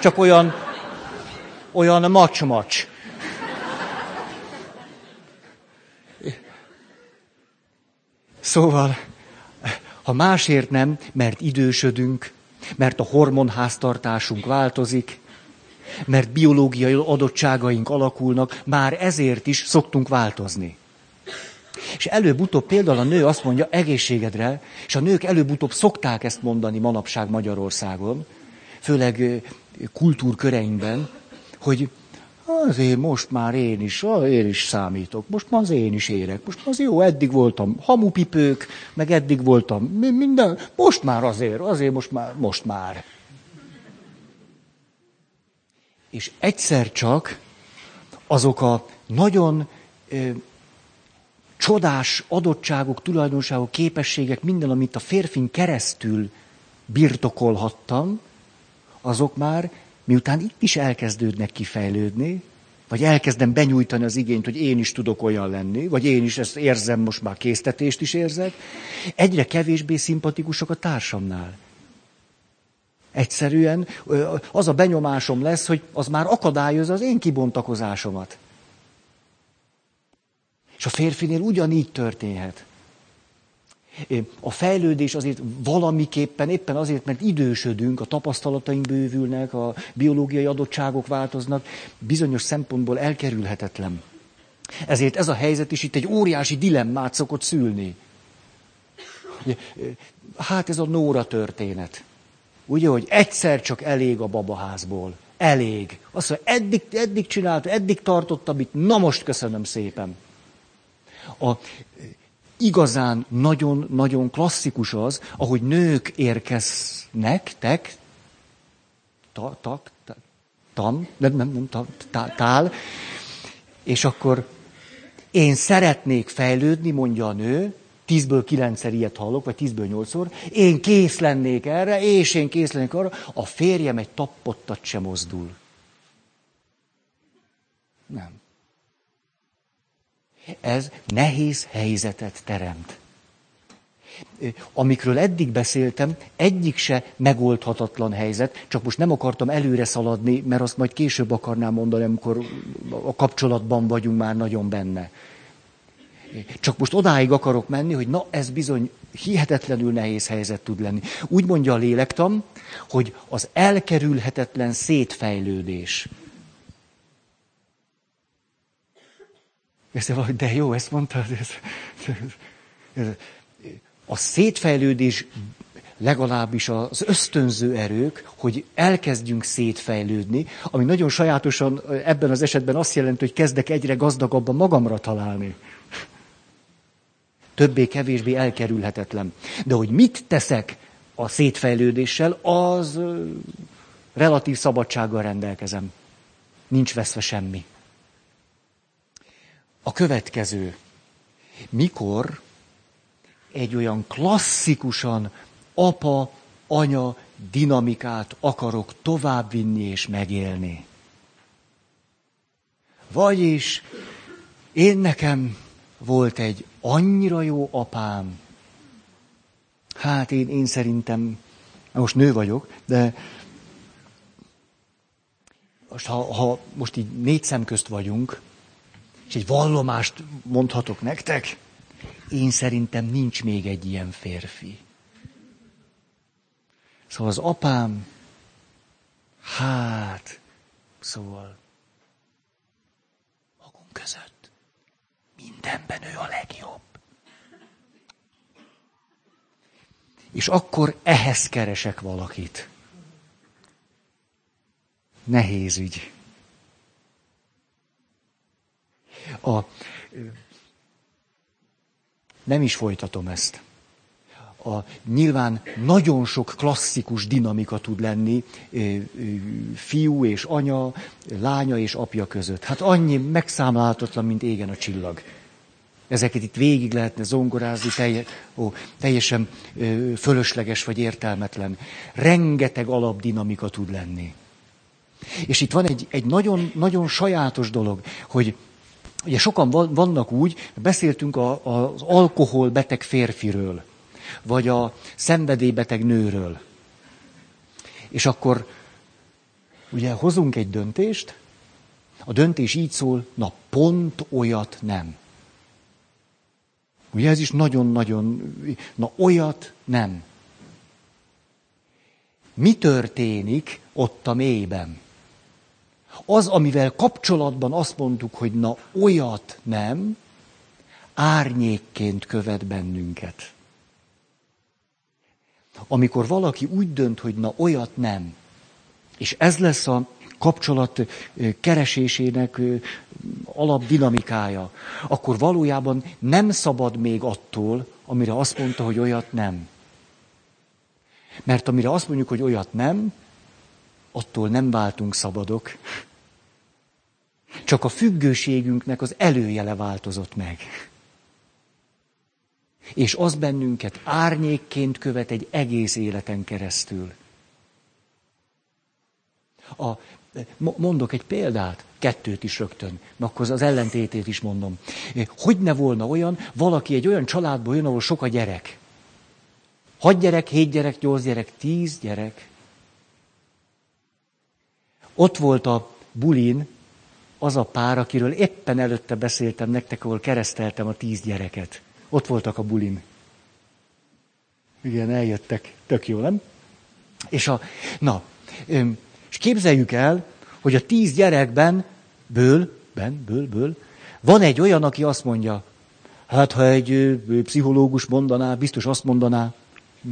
S1: Csak olyan, olyan macs-macs. Szóval, ha másért nem, mert idősödünk, mert a hormonháztartásunk változik, mert biológiai adottságaink alakulnak, már ezért is szoktunk változni. És előbb-utóbb például a nő azt mondja egészségedre, és a nők előbb-utóbb szokták ezt mondani manapság Magyarországon, főleg kultúrköreinkben, hogy azért most már én is, én is számítok, most már az én is érek, most az jó, eddig voltam hamupipők, meg eddig voltam minden, most már azért, azért most már, most már. És egyszer csak azok a nagyon ö, csodás adottságok, tulajdonságok, képességek, minden, amit a férfin keresztül birtokolhattam, azok már miután itt is elkezdődnek kifejlődni, vagy elkezdem benyújtani az igényt, hogy én is tudok olyan lenni, vagy én is ezt érzem, most már késztetést is érzek, egyre kevésbé szimpatikusok a társamnál. Egyszerűen az a benyomásom lesz, hogy az már akadályozza az én kibontakozásomat. És a férfinél ugyanígy történhet. A fejlődés azért valamiképpen, éppen azért, mert idősödünk, a tapasztalataink bővülnek, a biológiai adottságok változnak, bizonyos szempontból elkerülhetetlen. Ezért ez a helyzet is itt egy óriási dilemmát szokott szülni. Hát ez a Nóra történet. Ugye, hogy egyszer csak elég a babaházból. Elég. Azt mondja, eddig, eddig csinálta, eddig tartott, amit na most köszönöm szépen. A, igazán nagyon-nagyon klasszikus az, ahogy nők érkeznek, tek, ta, tak, ta, tam, nem, nem, nem, ta, tá, tál, és akkor én szeretnék fejlődni, mondja a nő, tízből kilencszer ilyet hallok, vagy tízből nyolcszor, én kész lennék erre, és én kész lennék arra, a férjem egy tappottat sem mozdul. Nem. Ez nehéz helyzetet teremt. Amikről eddig beszéltem, egyik se megoldhatatlan helyzet, csak most nem akartam előre szaladni, mert azt majd később akarnám mondani, amikor a kapcsolatban vagyunk már nagyon benne. Csak most odáig akarok menni, hogy na, ez bizony hihetetlenül nehéz helyzet tud lenni. Úgy mondja a lélektam, hogy az elkerülhetetlen szétfejlődés. De jó, ezt mondtad. A szétfejlődés legalábbis az ösztönző erők, hogy elkezdjünk szétfejlődni, ami nagyon sajátosan ebben az esetben azt jelenti, hogy kezdek egyre gazdagabban magamra találni többé-kevésbé elkerülhetetlen. De hogy mit teszek a szétfejlődéssel, az relatív szabadsággal rendelkezem. Nincs veszve semmi. A következő. Mikor egy olyan klasszikusan apa, anya dinamikát akarok továbbvinni és megélni. Vagyis én nekem volt egy annyira jó apám. Hát én, én szerintem, most nő vagyok, de most ha, ha most így négy szem közt vagyunk, és egy vallomást mondhatok nektek, én szerintem nincs még egy ilyen férfi. Szóval az apám, hát, szóval magunk között mindenben ő a legjobb. És akkor ehhez keresek valakit. Nehéz ügy. A, nem is folytatom ezt. A, nyilván nagyon sok klasszikus dinamika tud lenni fiú és anya, lánya és apja között. Hát annyi megszámláltatlan, mint égen a csillag. Ezeket itt végig lehetne zongorázni, telje, ó, teljesen ö, fölösleges vagy értelmetlen. Rengeteg alapdinamika tud lenni. És itt van egy, egy nagyon, nagyon sajátos dolog, hogy ugye sokan vannak úgy, beszéltünk a, az alkoholbeteg férfiről, vagy a szenvedélybeteg nőről. És akkor ugye hozunk egy döntést, a döntés így szól, na pont olyat nem. Ugye ez is nagyon-nagyon, na olyat nem. Mi történik ott a mélyben? Az, amivel kapcsolatban azt mondtuk, hogy na olyat nem, árnyékként követ bennünket. Amikor valaki úgy dönt, hogy na olyat nem, és ez lesz a kapcsolat keresésének alapdinamikája, akkor valójában nem szabad még attól, amire azt mondta, hogy olyat nem. Mert amire azt mondjuk, hogy olyat nem, attól nem váltunk szabadok. Csak a függőségünknek az előjele változott meg. És az bennünket árnyékként követ egy egész életen keresztül. A Mondok egy példát, kettőt is rögtön, akkor az ellentétét is mondom. Hogy ne volna olyan, valaki egy olyan családból jön, ahol sok a gyerek. Hat gyerek, hét gyerek, nyolc gyerek, tíz gyerek. Ott volt a bulin az a pár, akiről éppen előtte beszéltem nektek, ahol kereszteltem a tíz gyereket. Ott voltak a bulin. Igen, eljöttek. Tök jó, nem? És a, na, és képzeljük el, hogy a tíz gyerekben, ből, ben, ből, ből, van egy olyan, aki azt mondja, hát ha egy pszichológus mondaná, biztos azt mondaná, hm.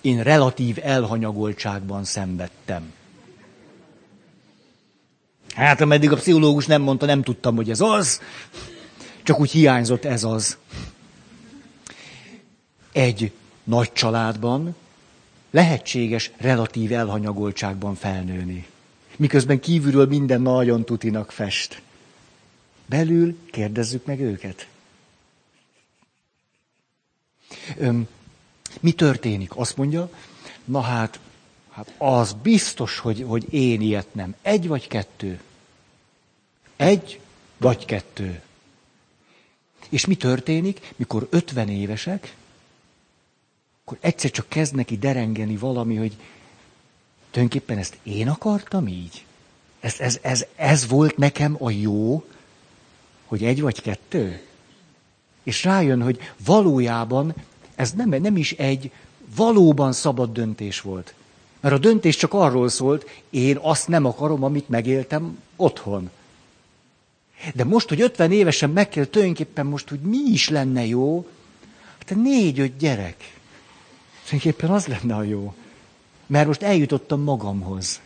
S1: én relatív elhanyagoltságban szenvedtem. Hát ameddig a pszichológus nem mondta, nem tudtam, hogy ez az, csak úgy hiányzott ez az. Egy nagy családban lehetséges relatív elhanyagoltságban felnőni. Miközben kívülről minden nagyon tutinak fest. Belül kérdezzük meg őket. Öm, mi történik? Azt mondja, na hát, hát az biztos, hogy, hogy én ilyet nem. Egy vagy kettő? Egy vagy kettő. És mi történik, mikor 50 évesek, akkor egyszer csak kezd neki derengeni valami, hogy tulajdonképpen ezt én akartam így? Ez, ez, ez, ez volt nekem a jó, hogy egy vagy kettő? És rájön, hogy valójában ez nem, nem is egy valóban szabad döntés volt. Mert a döntés csak arról szólt, én azt nem akarom, amit megéltem otthon. De most, hogy 50 évesen meg kell tulajdonképpen most, hogy mi is lenne jó, hát négy-öt gyerek. Tulajdonképpen az lenne a jó. Mert most eljutottam magamhoz.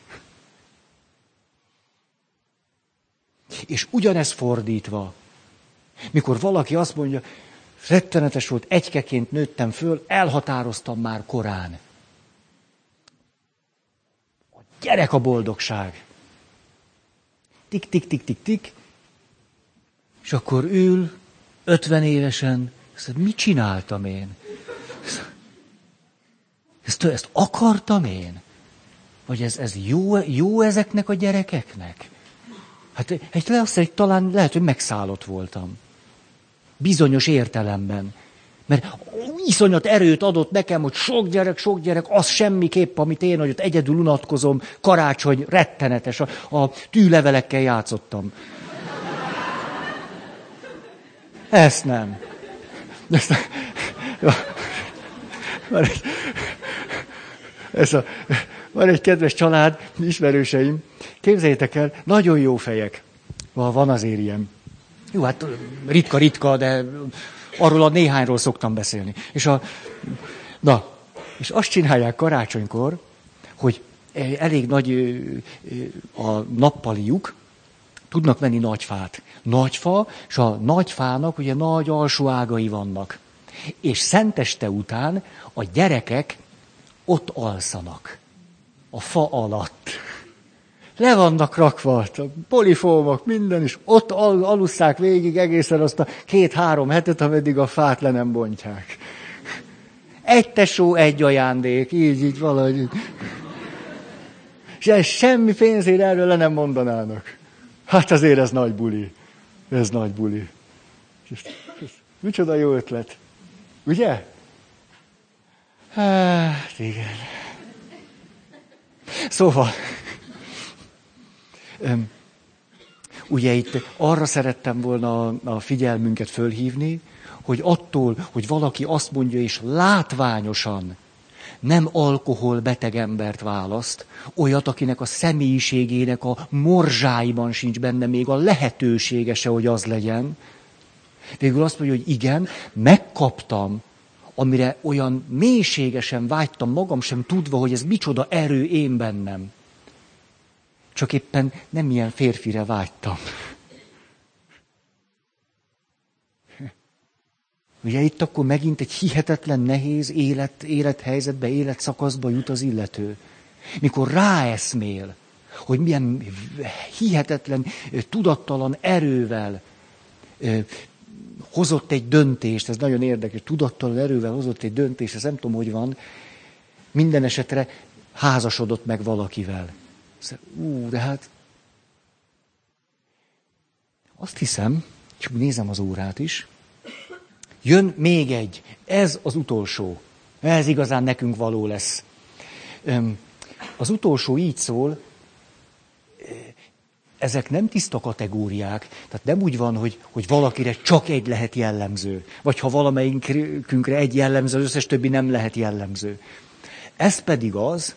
S1: És ugyanez fordítva, mikor valaki azt mondja, rettenetes volt, egykeként nőttem föl, elhatároztam már korán. A gyerek a boldogság. Tik, tik, tik, tik, tik. És akkor ül, 50 évesen, azt mit csináltam én? Ezt, ezt akartam én? Vagy ez, ez jó, jó ezeknek a gyerekeknek? Hát egy, azt egy, talán lehet, hogy megszállott voltam. Bizonyos értelemben. Mert iszonyat erőt adott nekem, hogy sok gyerek, sok gyerek, az semmiképp, amit én, hogy ott egyedül unatkozom, karácsony, rettenetes, a, a tűlevelekkel játszottam. Ezt nem. Ezt, van, egy, ez a, van egy kedves család, ismerőseim, képzeljétek el, nagyon jó fejek. Van azért ilyen. Jó, hát ritka-ritka, de arról a néhányról szoktam beszélni. És a, na, és azt csinálják karácsonykor, hogy elég nagy a nappaliuk, tudnak venni nagy fát. Nagy fa, és a nagy fának ugye nagy alsó ágai vannak. És szenteste után a gyerekek ott alszanak. A fa alatt. Le vannak rakva a polifómok, minden, is ott al- alusszák végig egészen azt a két-három hetet, ameddig a fát le nem bontják. Egy tesó, egy ajándék, így, így valahogy. És semmi pénzért erről le nem mondanának. Hát azért ez nagy buli. Ez nagy buli. És, és, micsoda jó ötlet. Ugye? Hát, igen. Szóval, ugye itt arra szerettem volna a figyelmünket fölhívni, hogy attól, hogy valaki azt mondja, és látványosan nem alkoholbeteg embert választ, olyat, akinek a személyiségének a morzsáiban sincs benne még a lehetősége se, hogy az legyen. Végül azt mondja, hogy igen, megkaptam, amire olyan mélységesen vágytam magam sem tudva, hogy ez micsoda erő én bennem. Csak éppen nem ilyen férfire vágytam. Ugye itt akkor megint egy hihetetlen nehéz élet, élethelyzetbe, életszakaszba jut az illető. Mikor ráeszmél, hogy milyen hihetetlen, tudattalan erővel hozott egy döntést, ez nagyon érdekes, tudattalan erővel hozott egy döntést, ez nem tudom, hogy van, minden esetre házasodott meg valakivel. Ú, de hát azt hiszem, és nézem az órát is, Jön még egy. Ez az utolsó. Ez igazán nekünk való lesz. Az utolsó így szól, ezek nem tiszta kategóriák. Tehát nem úgy van, hogy, hogy valakire csak egy lehet jellemző. Vagy ha valamelyikünkre egy jellemző, az összes többi nem lehet jellemző. Ez pedig az,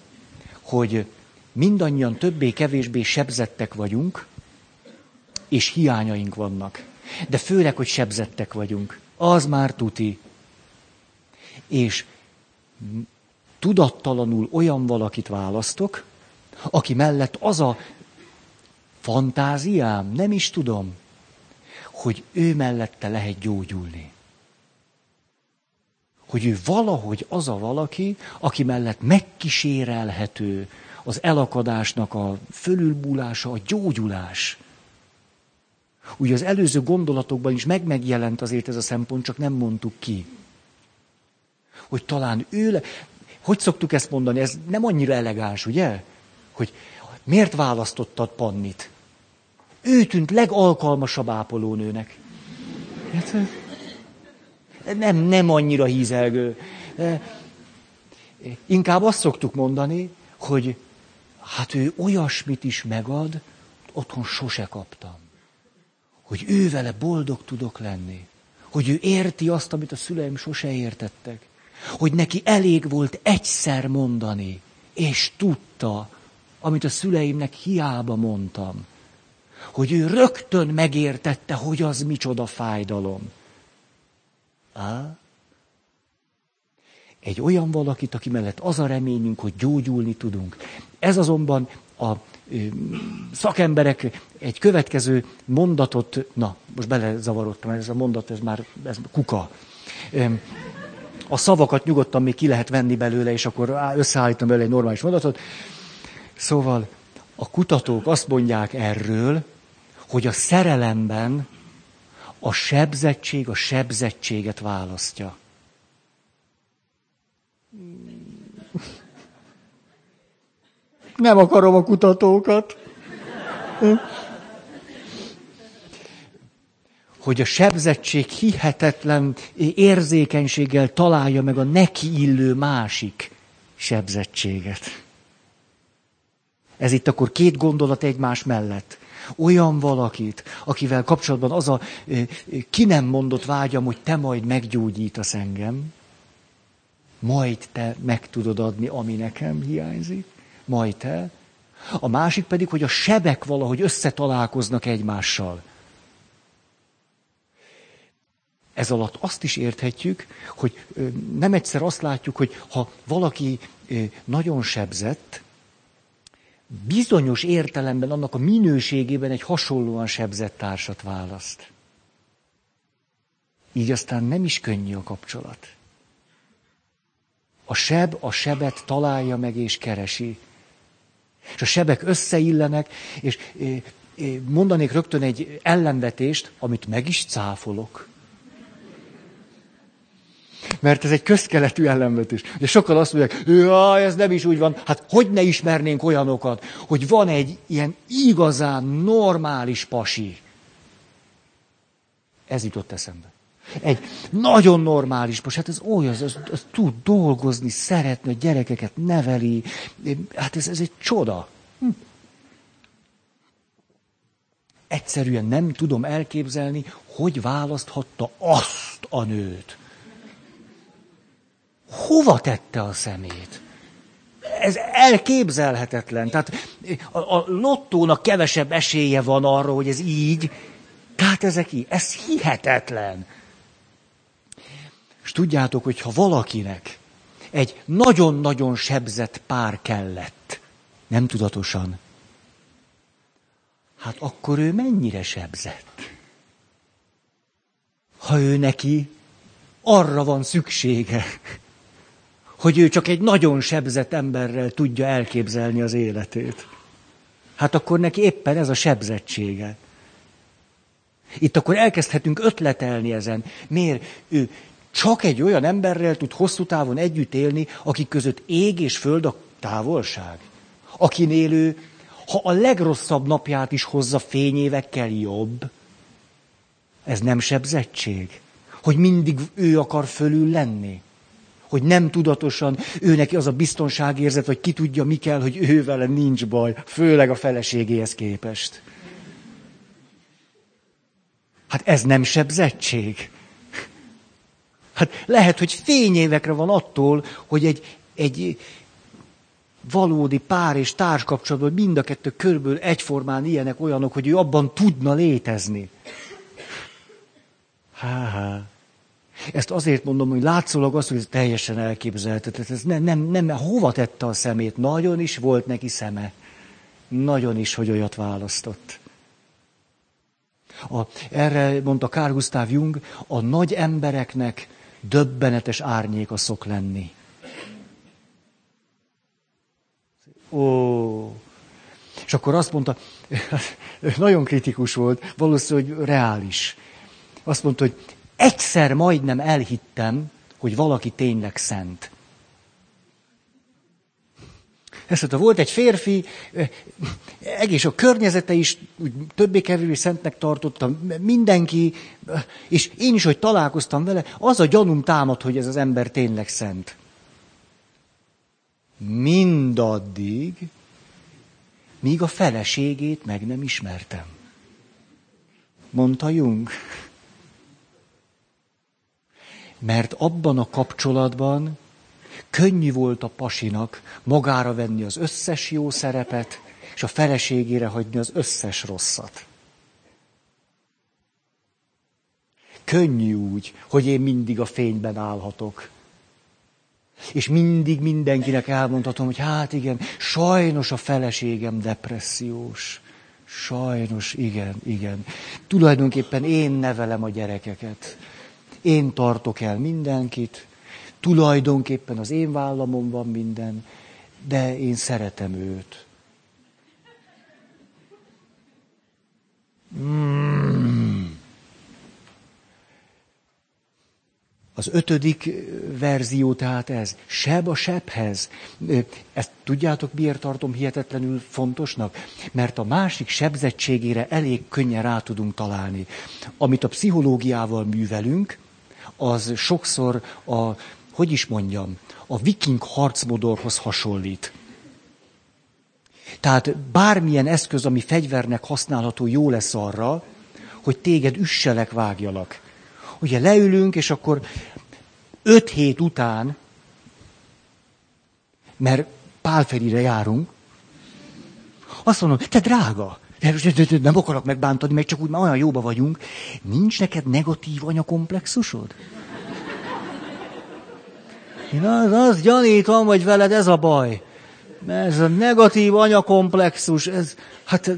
S1: hogy mindannyian többé-kevésbé sebzettek vagyunk, és hiányaink vannak. De főleg, hogy sebzettek vagyunk. Az már tuti. És tudattalanul olyan valakit választok, aki mellett az a fantáziám, nem is tudom, hogy ő mellette lehet gyógyulni. Hogy ő valahogy az a valaki, aki mellett megkísérelhető az elakadásnak a fölülbúlása, a gyógyulás. Ugye az előző gondolatokban is meg-megjelent azért ez a szempont, csak nem mondtuk ki. Hogy talán ő, le... hogy szoktuk ezt mondani, ez nem annyira elegáns, ugye? Hogy miért választottad Pannit? Ő tűnt legalkalmasabb ápolónőnek. Hát, nem, nem annyira hízelgő. Inkább azt szoktuk mondani, hogy hát ő olyasmit is megad, otthon sose kaptam. Hogy ő vele boldog tudok lenni. Hogy ő érti azt, amit a szüleim sose értettek. Hogy neki elég volt egyszer mondani, és tudta, amit a szüleimnek hiába mondtam hogy ő rögtön megértette, hogy az micsoda fájdalom. Á? Egy olyan valakit, aki mellett az a reményünk, hogy gyógyulni tudunk. Ez azonban a szakemberek egy következő mondatot, na, most belezavarodtam, ez a mondat, ez már ez kuka. A szavakat nyugodtan még ki lehet venni belőle, és akkor összeállítom belőle egy normális mondatot. Szóval a kutatók azt mondják erről, hogy a szerelemben a sebzettség a sebzettséget választja. Nem akarom a kutatókat. Hogy a sebzettség hihetetlen érzékenységgel találja meg a neki illő másik sebzettséget. Ez itt akkor két gondolat egymás mellett. Olyan valakit, akivel kapcsolatban az a ki nem mondott vágyam, hogy te majd meggyógyítasz engem, majd te meg tudod adni, ami nekem hiányzik, majd te. A másik pedig, hogy a sebek valahogy összetalálkoznak egymással. Ez alatt azt is érthetjük, hogy nem egyszer azt látjuk, hogy ha valaki nagyon sebzett, bizonyos értelemben annak a minőségében egy hasonlóan sebzett társat választ. Így aztán nem is könnyű a kapcsolat. A seb a sebet találja meg és keresi. És a sebek összeillenek, és mondanék rögtön egy ellenvetést, amit meg is cáfolok. Mert ez egy közkeletű ellenvetés. De sokan azt mondják, jaj, ez nem is úgy van. Hát hogy ne ismernénk olyanokat, hogy van egy ilyen igazán normális pasi. Ez jutott eszembe. Egy nagyon normális pasi, hát ez olyan, az, az tud dolgozni, szeretni, a gyerekeket neveli. Hát ez, ez egy csoda. Hm. Egyszerűen nem tudom elképzelni, hogy választhatta azt a nőt hova tette a szemét? Ez elképzelhetetlen. Tehát a, a lottónak kevesebb esélye van arra, hogy ez így. Tehát ezek így. Ez hihetetlen. Tudjátok, hogy ha valakinek egy nagyon-nagyon sebzett pár kellett, nem tudatosan, hát akkor ő mennyire sebzett? Ha ő neki arra van szüksége, hogy ő csak egy nagyon sebzett emberrel tudja elképzelni az életét. Hát akkor neki éppen ez a sebzettsége. Itt akkor elkezdhetünk ötletelni ezen. Miért ő csak egy olyan emberrel tud hosszú távon együtt élni, akik között ég és föld a távolság? Akinél ő, ha a legrosszabb napját is hozza fényévekkel jobb, ez nem sebzettség? Hogy mindig ő akar fölül lenni? hogy nem tudatosan ő neki az a biztonságérzet, vagy ki tudja, mi kell, hogy ő vele nincs baj, főleg a feleségéhez képest. Hát ez nem sebzettség. Hát lehet, hogy fényévekre van attól, hogy egy, egy valódi pár és társkapcsolatban mind a kettő körből egyformán ilyenek, olyanok, hogy ő abban tudna létezni. Há-há. Ezt azért mondom, hogy látszólag az, hogy ez teljesen elképzelhető. Ez nem, nem, nem, hova tette a szemét? Nagyon is volt neki szeme. Nagyon is, hogy olyat választott. A, erre mondta Carl Gustav Jung, a nagy embereknek döbbenetes árnyéka szok lenni. Ó. És akkor azt mondta, [LAUGHS] nagyon kritikus volt, valószínűleg hogy reális. Azt mondta, hogy egyszer majdnem elhittem, hogy valaki tényleg szent. Ezt mondta, volt egy férfi, egész a környezete is többé-kevésbé szentnek tartottam, mindenki, és én is, hogy találkoztam vele, az a gyanúm támad, hogy ez az ember tényleg szent. Mindaddig, míg a feleségét meg nem ismertem. Mondta Jung. Mert abban a kapcsolatban könnyű volt a pasinak magára venni az összes jó szerepet, és a feleségére hagyni az összes rosszat. Könnyű úgy, hogy én mindig a fényben állhatok. És mindig mindenkinek elmondhatom, hogy hát igen, sajnos a feleségem depressziós. Sajnos, igen, igen. Tulajdonképpen én nevelem a gyerekeket. Én tartok el mindenkit. Tulajdonképpen az én vállamon van minden, de én szeretem őt. Mm. Az ötödik verzió tehát ez. Seb a sebhez. Ezt tudjátok, miért tartom hihetetlenül fontosnak? Mert a másik sebzettségére elég könnyen rá tudunk találni. Amit a pszichológiával művelünk, az sokszor a, hogy is mondjam, a viking harcmodorhoz hasonlít. Tehát bármilyen eszköz, ami fegyvernek használható, jó lesz arra, hogy téged üsselek, vágjalak. Ugye leülünk, és akkor öt hét után, mert Pálferire járunk, azt mondom, te drága, nem akarok megbántani, meg csak úgy már olyan jóba vagyunk. Nincs neked negatív anyakomplexusod? Én az, az gyanítom, hogy veled ez a baj. Ez a negatív anyakomplexus, ez, hát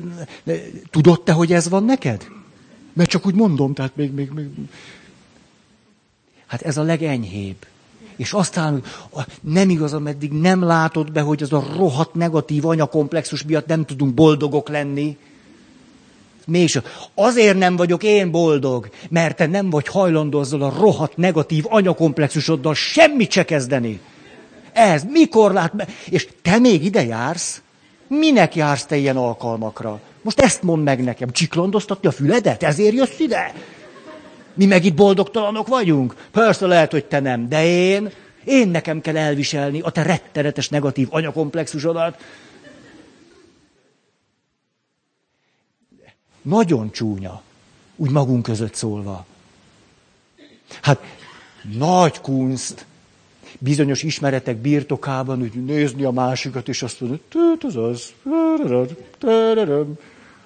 S1: tudod te, hogy ez van neked? Mert csak úgy mondom, tehát még, még, még. Hát ez a legenyhébb. És aztán nem igaz, ameddig nem látod be, hogy az a rohadt negatív anyakomplexus miatt nem tudunk boldogok lenni. Mégis azért nem vagyok én boldog, mert te nem vagy hajlandó azzal a rohadt negatív anyakomplexusoddal semmit se kezdeni. Ez mikor lát? És te még ide jársz? Minek jársz te ilyen alkalmakra? Most ezt mondd meg nekem, csiklandoztatni a füledet? Ezért jössz ide? Mi meg itt boldogtalanok vagyunk? Persze lehet, hogy te nem, de én, én nekem kell elviselni a te rettenetes negatív anyakomplexusodat. Nagyon csúnya, úgy magunk között szólva. Hát nagy kunst bizonyos ismeretek birtokában úgy nézni a másikat, és azt mondani, ez az.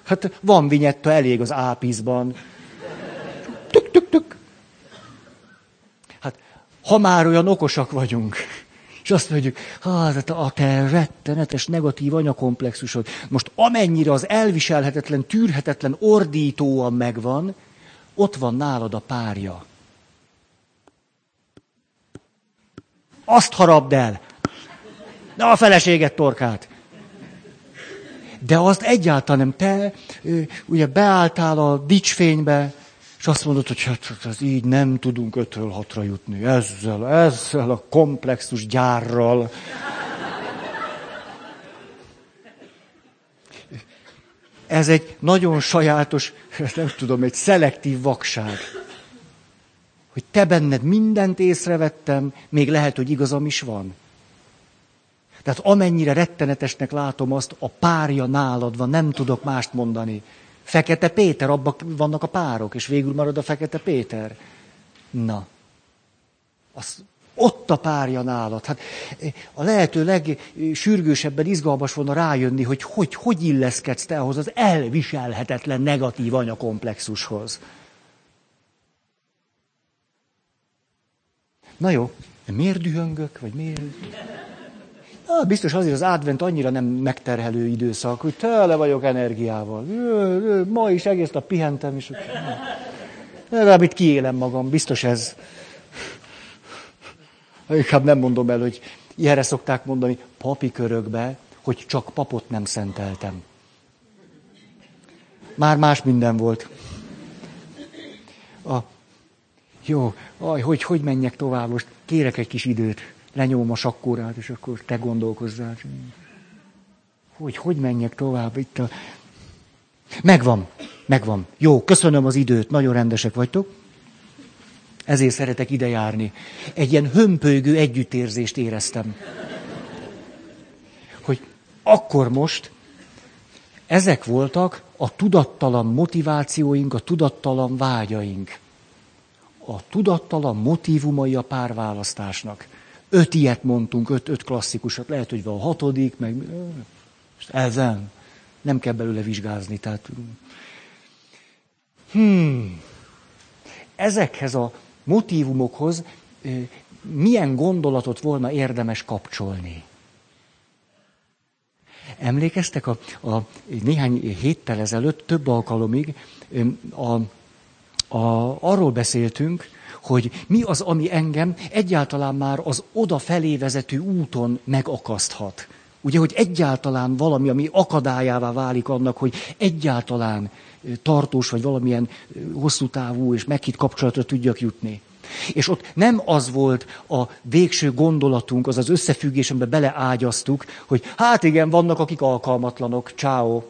S1: Hát van vinyetta elég az ápizban. Tük, tük, tük. Hát, ha már olyan okosak vagyunk, és azt mondjuk, hát a te rettenetes negatív anyakomplexusod, most amennyire az elviselhetetlen, tűrhetetlen ordítóan megvan, ott van nálad a párja. Azt harabd el. De a feleséget torkát. De azt egyáltalán nem. Te ugye beálltál a dicsfénybe, és azt mondod, hogy hát, hát ez így nem tudunk ötről hatra jutni. Ezzel, ezzel a komplexus gyárral. Ez egy nagyon sajátos, nem tudom, egy szelektív vakság. Hogy te benned mindent észrevettem, még lehet, hogy igazam is van. Tehát amennyire rettenetesnek látom azt, a párja nálad van, nem tudok mást mondani. Fekete Péter, abban vannak a párok, és végül marad a Fekete Péter. Na, az, ott a párja nálad. Hát a lehető legsürgősebben izgalmas volna rájönni, hogy hogy, hogy illeszkedsz te ahhoz az elviselhetetlen negatív anyakomplexushoz. Na jó, miért dühöngök, vagy miért? Na, biztos azért az advent annyira nem megterhelő időszak, hogy tele vagyok energiával. Ma is egész nap pihentem, és legalább kiélem magam, biztos ez. Inkább nem mondom el, hogy ilyenre szokták mondani papi körökbe, hogy csak papot nem szenteltem. Már más minden volt. A, jó, aj, hogy, hogy menjek tovább, most kérek egy kis időt, lenyom a sakkórát, és akkor te gondolkozzál. Hogy, hogy menjek tovább itt a... Megvan, megvan. Jó, köszönöm az időt, nagyon rendesek vagytok. Ezért szeretek ide járni. Egy ilyen hömpölygő együttérzést éreztem. Hogy akkor most ezek voltak a tudattalan motivációink, a tudattalan vágyaink. A tudattalan motivumai a párválasztásnak. Öt ilyet mondtunk, öt, öt klasszikusat, lehet, hogy van a hatodik, meg ezen. Nem kell belőle vizsgázni, tehát... Hmm. Ezekhez a motivumokhoz milyen gondolatot volna érdemes kapcsolni. Emlékeztek, a, a néhány héttel ezelőtt, több alkalomig a, a, arról beszéltünk, hogy mi az, ami engem egyáltalán már az odafelé vezető úton megakaszthat. Ugye, hogy egyáltalán valami, ami akadályává válik annak, hogy egyáltalán tartós, vagy valamilyen hosszú távú és meghitt kapcsolatra tudjak jutni. És ott nem az volt a végső gondolatunk, az az összefüggés, amiben beleágyaztuk, hogy hát igen, vannak, akik alkalmatlanok, ciao.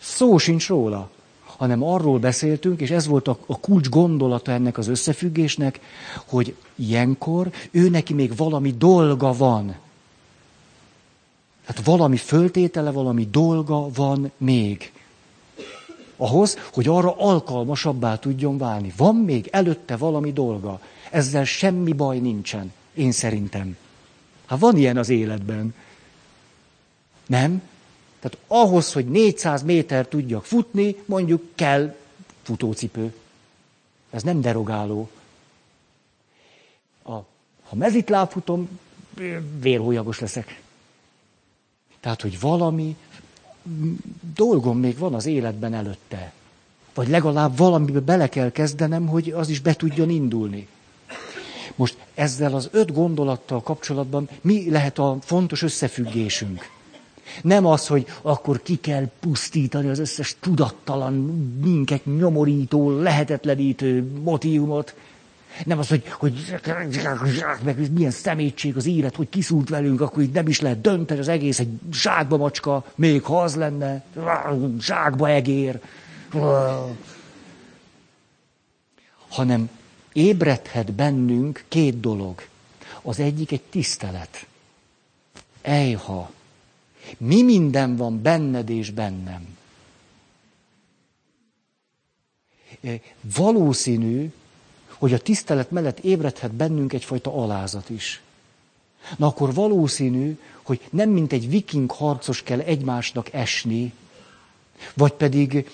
S1: Szó sincs róla, hanem arról beszéltünk, és ez volt a, a kulcs gondolata ennek az összefüggésnek, hogy ilyenkor ő neki még valami dolga van. Tehát valami föltétele, valami dolga van még ahhoz, hogy arra alkalmasabbá tudjon válni. Van még előtte valami dolga. Ezzel semmi baj nincsen, én szerintem. Hát van ilyen az életben. Nem? Tehát ahhoz, hogy 400 méter tudjak futni, mondjuk kell futócipő. Ez nem derogáló. A, ha mezitláb futom, vérhólyagos leszek. Tehát, hogy valami dolgom még van az életben előtte. Vagy legalább valamibe bele kell kezdenem, hogy az is be tudjon indulni. Most ezzel az öt gondolattal kapcsolatban mi lehet a fontos összefüggésünk? Nem az, hogy akkor ki kell pusztítani az összes tudattalan, minket nyomorító, lehetetlenítő motivumot, nem az, hogy, hogy meg milyen szemétség az élet, hogy kiszúrt velünk, akkor így nem is lehet dönteni az egész, egy zsákba macska, még ha az lenne, zsákba egér. Hanem ébredhet bennünk két dolog. Az egyik egy tisztelet. Ejha, mi minden van benned és bennem? Valószínű, hogy a tisztelet mellett ébredhet bennünk egyfajta alázat is. Na akkor valószínű, hogy nem mint egy viking harcos kell egymásnak esni, vagy pedig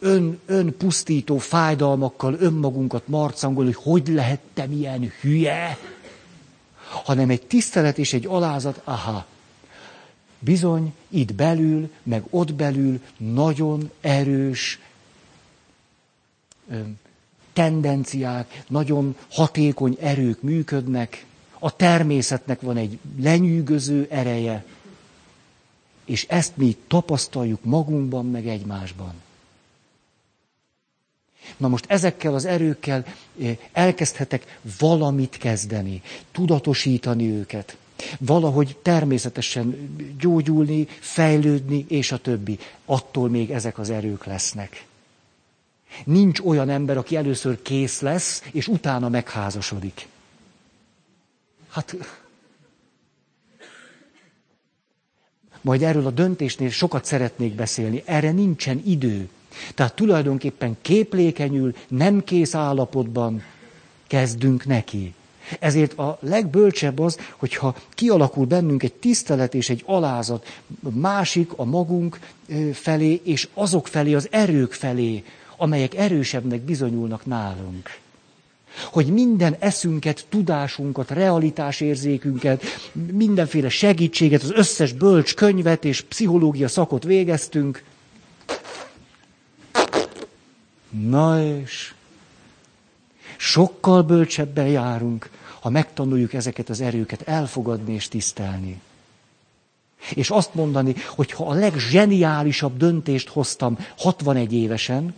S1: ön, önpusztító fájdalmakkal önmagunkat marcangolni, hogy hogy lehettem ilyen hülye, hanem egy tisztelet és egy alázat, aha, bizony itt belül, meg ott belül nagyon erős tendenciák, nagyon hatékony erők működnek, a természetnek van egy lenyűgöző ereje, és ezt mi tapasztaljuk magunkban, meg egymásban. Na most ezekkel az erőkkel elkezdhetek valamit kezdeni, tudatosítani őket, valahogy természetesen gyógyulni, fejlődni, és a többi. Attól még ezek az erők lesznek. Nincs olyan ember, aki először kész lesz, és utána megházasodik. Hát, majd erről a döntésnél sokat szeretnék beszélni. Erre nincsen idő. Tehát tulajdonképpen képlékenyül, nem kész állapotban kezdünk neki. Ezért a legbölcsebb az, hogyha kialakul bennünk egy tisztelet és egy alázat másik, a magunk felé, és azok felé, az erők felé, amelyek erősebbnek bizonyulnak nálunk. Hogy minden eszünket, tudásunkat, realitásérzékünket, mindenféle segítséget, az összes bölcs könyvet és pszichológia szakot végeztünk. Na és sokkal bölcsebben járunk, ha megtanuljuk ezeket az erőket elfogadni és tisztelni. És azt mondani, hogy ha a legzseniálisabb döntést hoztam 61 évesen,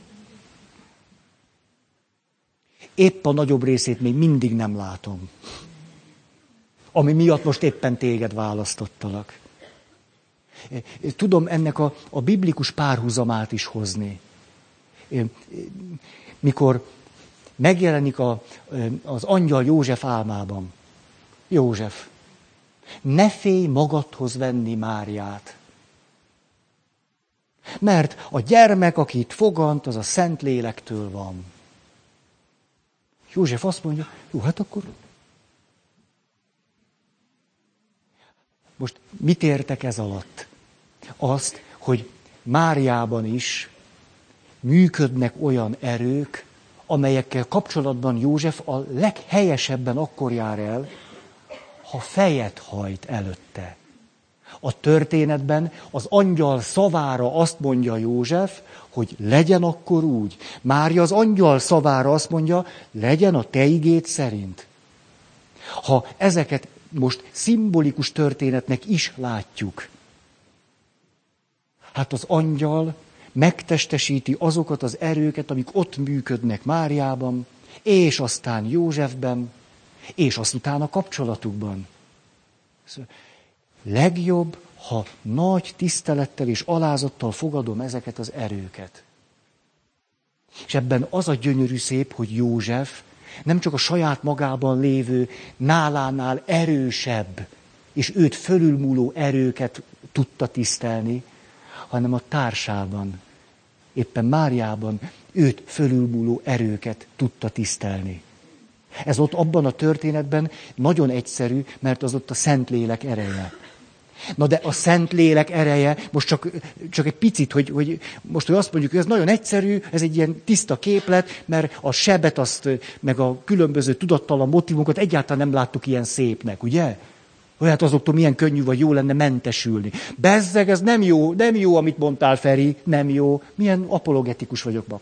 S1: épp a nagyobb részét még mindig nem látom. Ami miatt most éppen téged választottalak. Tudom ennek a, a biblikus párhuzamát is hozni. Mikor megjelenik a, az angyal József álmában. József, ne félj magadhoz venni Máriát. Mert a gyermek, akit fogant, az a Szent Lélektől van. József azt mondja, jó, hát akkor... Most mit értek ez alatt? Azt, hogy Máriában is működnek olyan erők, amelyekkel kapcsolatban József a leghelyesebben akkor jár el, ha fejet hajt előtte. A történetben az angyal szavára azt mondja József, hogy legyen akkor úgy. Mária az angyal szavára azt mondja, legyen a te igét szerint. Ha ezeket most szimbolikus történetnek is látjuk, hát az angyal megtestesíti azokat az erőket, amik ott működnek Máriában, és aztán Józsefben, és aztán a kapcsolatukban. Szóval legjobb, ha nagy tisztelettel és alázattal fogadom ezeket az erőket. És ebben az a gyönyörű szép, hogy József nem csak a saját magában lévő, nálánál erősebb, és őt fölülmúló erőket tudta tisztelni, hanem a társában, éppen Máriában őt fölülmúló erőket tudta tisztelni. Ez ott abban a történetben nagyon egyszerű, mert az ott a Szentlélek ereje. Na de a Szentlélek ereje, most csak, csak egy picit, hogy, hogy most hogy azt mondjuk, hogy ez nagyon egyszerű, ez egy ilyen tiszta képlet, mert a sebet, azt, meg a különböző tudattalan motivumokat egyáltalán nem láttuk ilyen szépnek, ugye? Olyat azoktól milyen könnyű vagy jó lenne mentesülni. Bezzeg, ez nem jó, nem jó, amit mondtál, Feri, nem jó. Milyen apologetikus vagyok ma.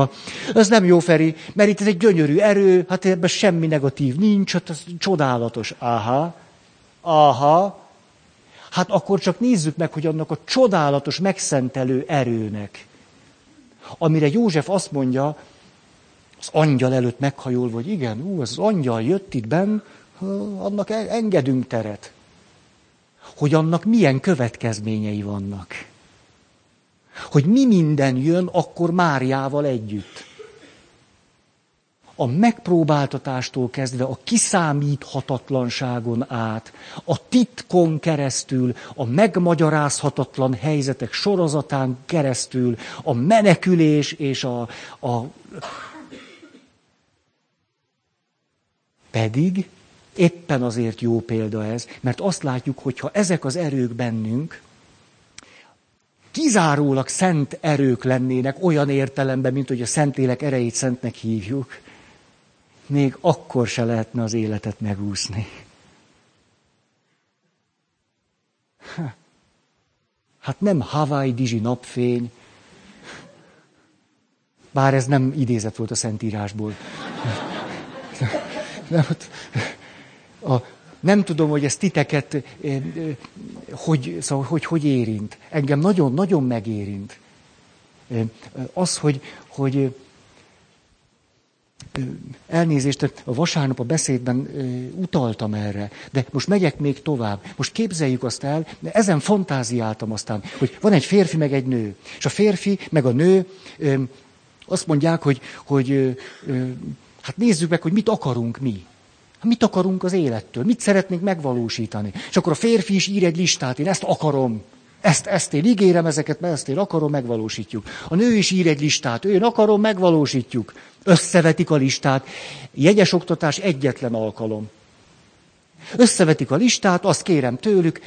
S1: A, ez nem jó, Feri, mert itt ez egy gyönyörű erő, hát ebben semmi negatív nincs, hát ez csodálatos. Aha, aha, hát akkor csak nézzük meg, hogy annak a csodálatos, megszentelő erőnek, amire József azt mondja, az angyal előtt meghajol, hogy igen, ú, az angyal jött itt benn, annak e- engedünk teret. Hogy annak milyen következményei vannak. Hogy mi minden jön akkor Máriával együtt. A megpróbáltatástól kezdve a kiszámíthatatlanságon át, a titkon keresztül, a megmagyarázhatatlan helyzetek sorozatán keresztül, a menekülés és a, a pedig Éppen azért jó példa ez, mert azt látjuk, hogy ha ezek az erők bennünk, kizárólag szent erők lennének olyan értelemben, mint hogy a Szentlélek erejét szentnek hívjuk, még akkor se lehetne az életet megúszni. [LAUGHS] Hát nem Hawaii Dizsi napfény, bár ez nem idézet volt a Szentírásból. Nem, a, nem tudom, hogy ez titeket eh, eh, hogy, szóval, hogy, hogy érint. Engem nagyon-nagyon megérint. Eh, az, hogy, hogy elnézést, a vasárnap a beszédben utaltam erre, de most megyek még tovább. Most képzeljük azt el, de ezen fantáziáltam aztán, hogy van egy férfi meg egy nő, és a férfi meg a nő azt mondják, hogy, hogy hát nézzük meg, hogy mit akarunk mi. Mit akarunk az élettől? Mit szeretnénk megvalósítani? És akkor a férfi is ír egy listát, én ezt akarom. Ezt, ezt én ígérem, ezeket, mert ezt én akarom, megvalósítjuk. A nő is ír egy listát, én akarom, megvalósítjuk. Összevetik a listát. Jegyes oktatás egyetlen alkalom. Összevetik a listát, azt kérem tőlük,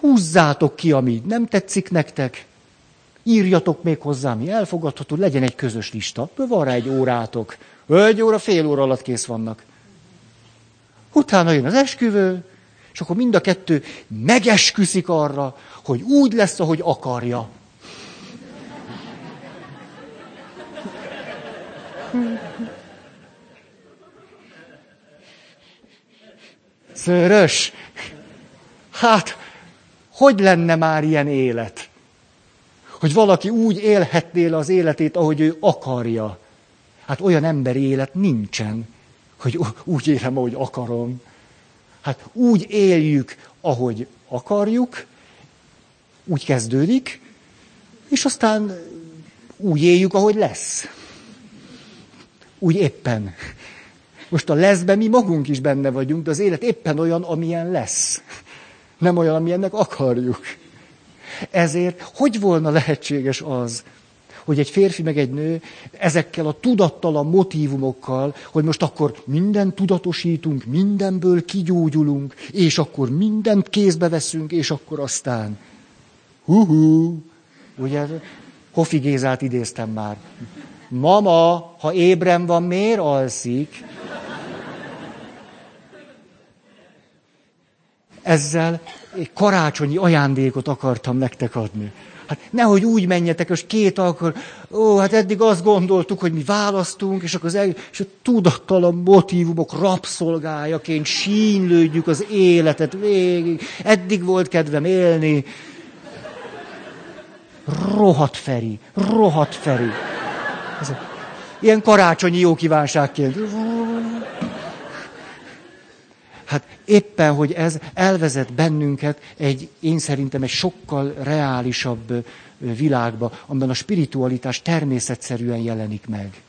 S1: húzzátok ki, ami nem tetszik nektek, írjatok még hozzá, ami elfogadható, legyen egy közös lista. Van rá egy órátok. Egy óra, fél óra alatt kész vannak. Utána jön az esküvő, és akkor mind a kettő megesküszik arra, hogy úgy lesz, ahogy akarja. Szörös. Hát, hogy lenne már ilyen élet? Hogy valaki úgy élhetné az életét, ahogy ő akarja. Hát olyan emberi élet nincsen, hogy úgy élem, ahogy akarom. Hát úgy éljük, ahogy akarjuk, úgy kezdődik, és aztán úgy éljük, ahogy lesz. Úgy éppen. Most a leszben mi magunk is benne vagyunk, de az élet éppen olyan, amilyen lesz. Nem olyan, amilyennek akarjuk. Ezért hogy volna lehetséges az, hogy egy férfi meg egy nő ezekkel a tudattalan motivumokkal, hogy most akkor mindent tudatosítunk, mindenből kigyógyulunk, és akkor mindent kézbe veszünk, és akkor aztán hú ugye Kofi Gézát idéztem már. Mama, ha ébren van, miért alszik? Ezzel egy karácsonyi ajándékot akartam nektek adni. Hát nehogy úgy menjetek, és két akkor, ó, hát eddig azt gondoltuk, hogy mi választunk, és akkor az el, és a tudattalan motivumok rabszolgájaként sínlődjük az életet végig. Eddig volt kedvem élni. Rohat Feri, rohat Feri. Ez ilyen karácsonyi jó kívánságként. Hát éppen, hogy ez elvezet bennünket egy, én szerintem egy sokkal reálisabb világba, amiben a spiritualitás természetszerűen jelenik meg.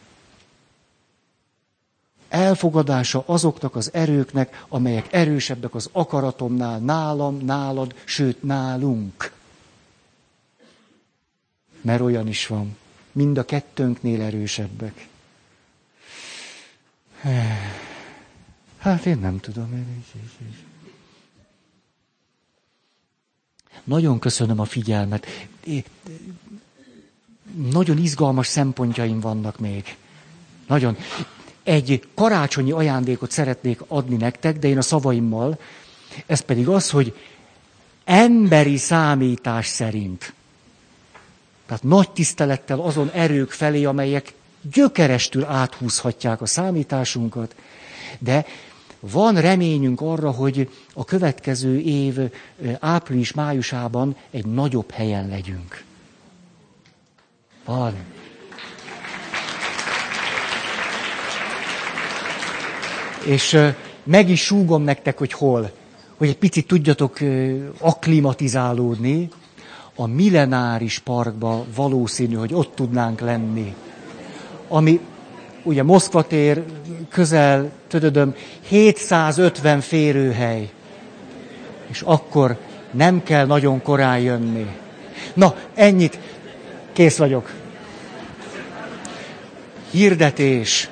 S1: Elfogadása azoknak az erőknek, amelyek erősebbek az akaratomnál, nálam, nálad, sőt nálunk. Mert olyan is van. Mind a kettőnknél erősebbek. Hát én nem tudom. Én is, is, is. Nagyon köszönöm a figyelmet. Nagyon izgalmas szempontjaim vannak még. Nagyon. Egy karácsonyi ajándékot szeretnék adni nektek, de én a szavaimmal. Ez pedig az, hogy emberi számítás szerint. Tehát nagy tisztelettel azon erők felé, amelyek gyökerestül áthúzhatják a számításunkat, de van reményünk arra, hogy a következő év április-májusában egy nagyobb helyen legyünk. Van. És meg is súgom nektek, hogy hol. Hogy egy picit tudjatok akklimatizálódni. A millenáris parkba valószínű, hogy ott tudnánk lenni. Ami ugye Moszkva tér közel, tudodom, 750 férőhely. És akkor nem kell nagyon korán jönni. Na, ennyit. Kész vagyok. Hirdetés.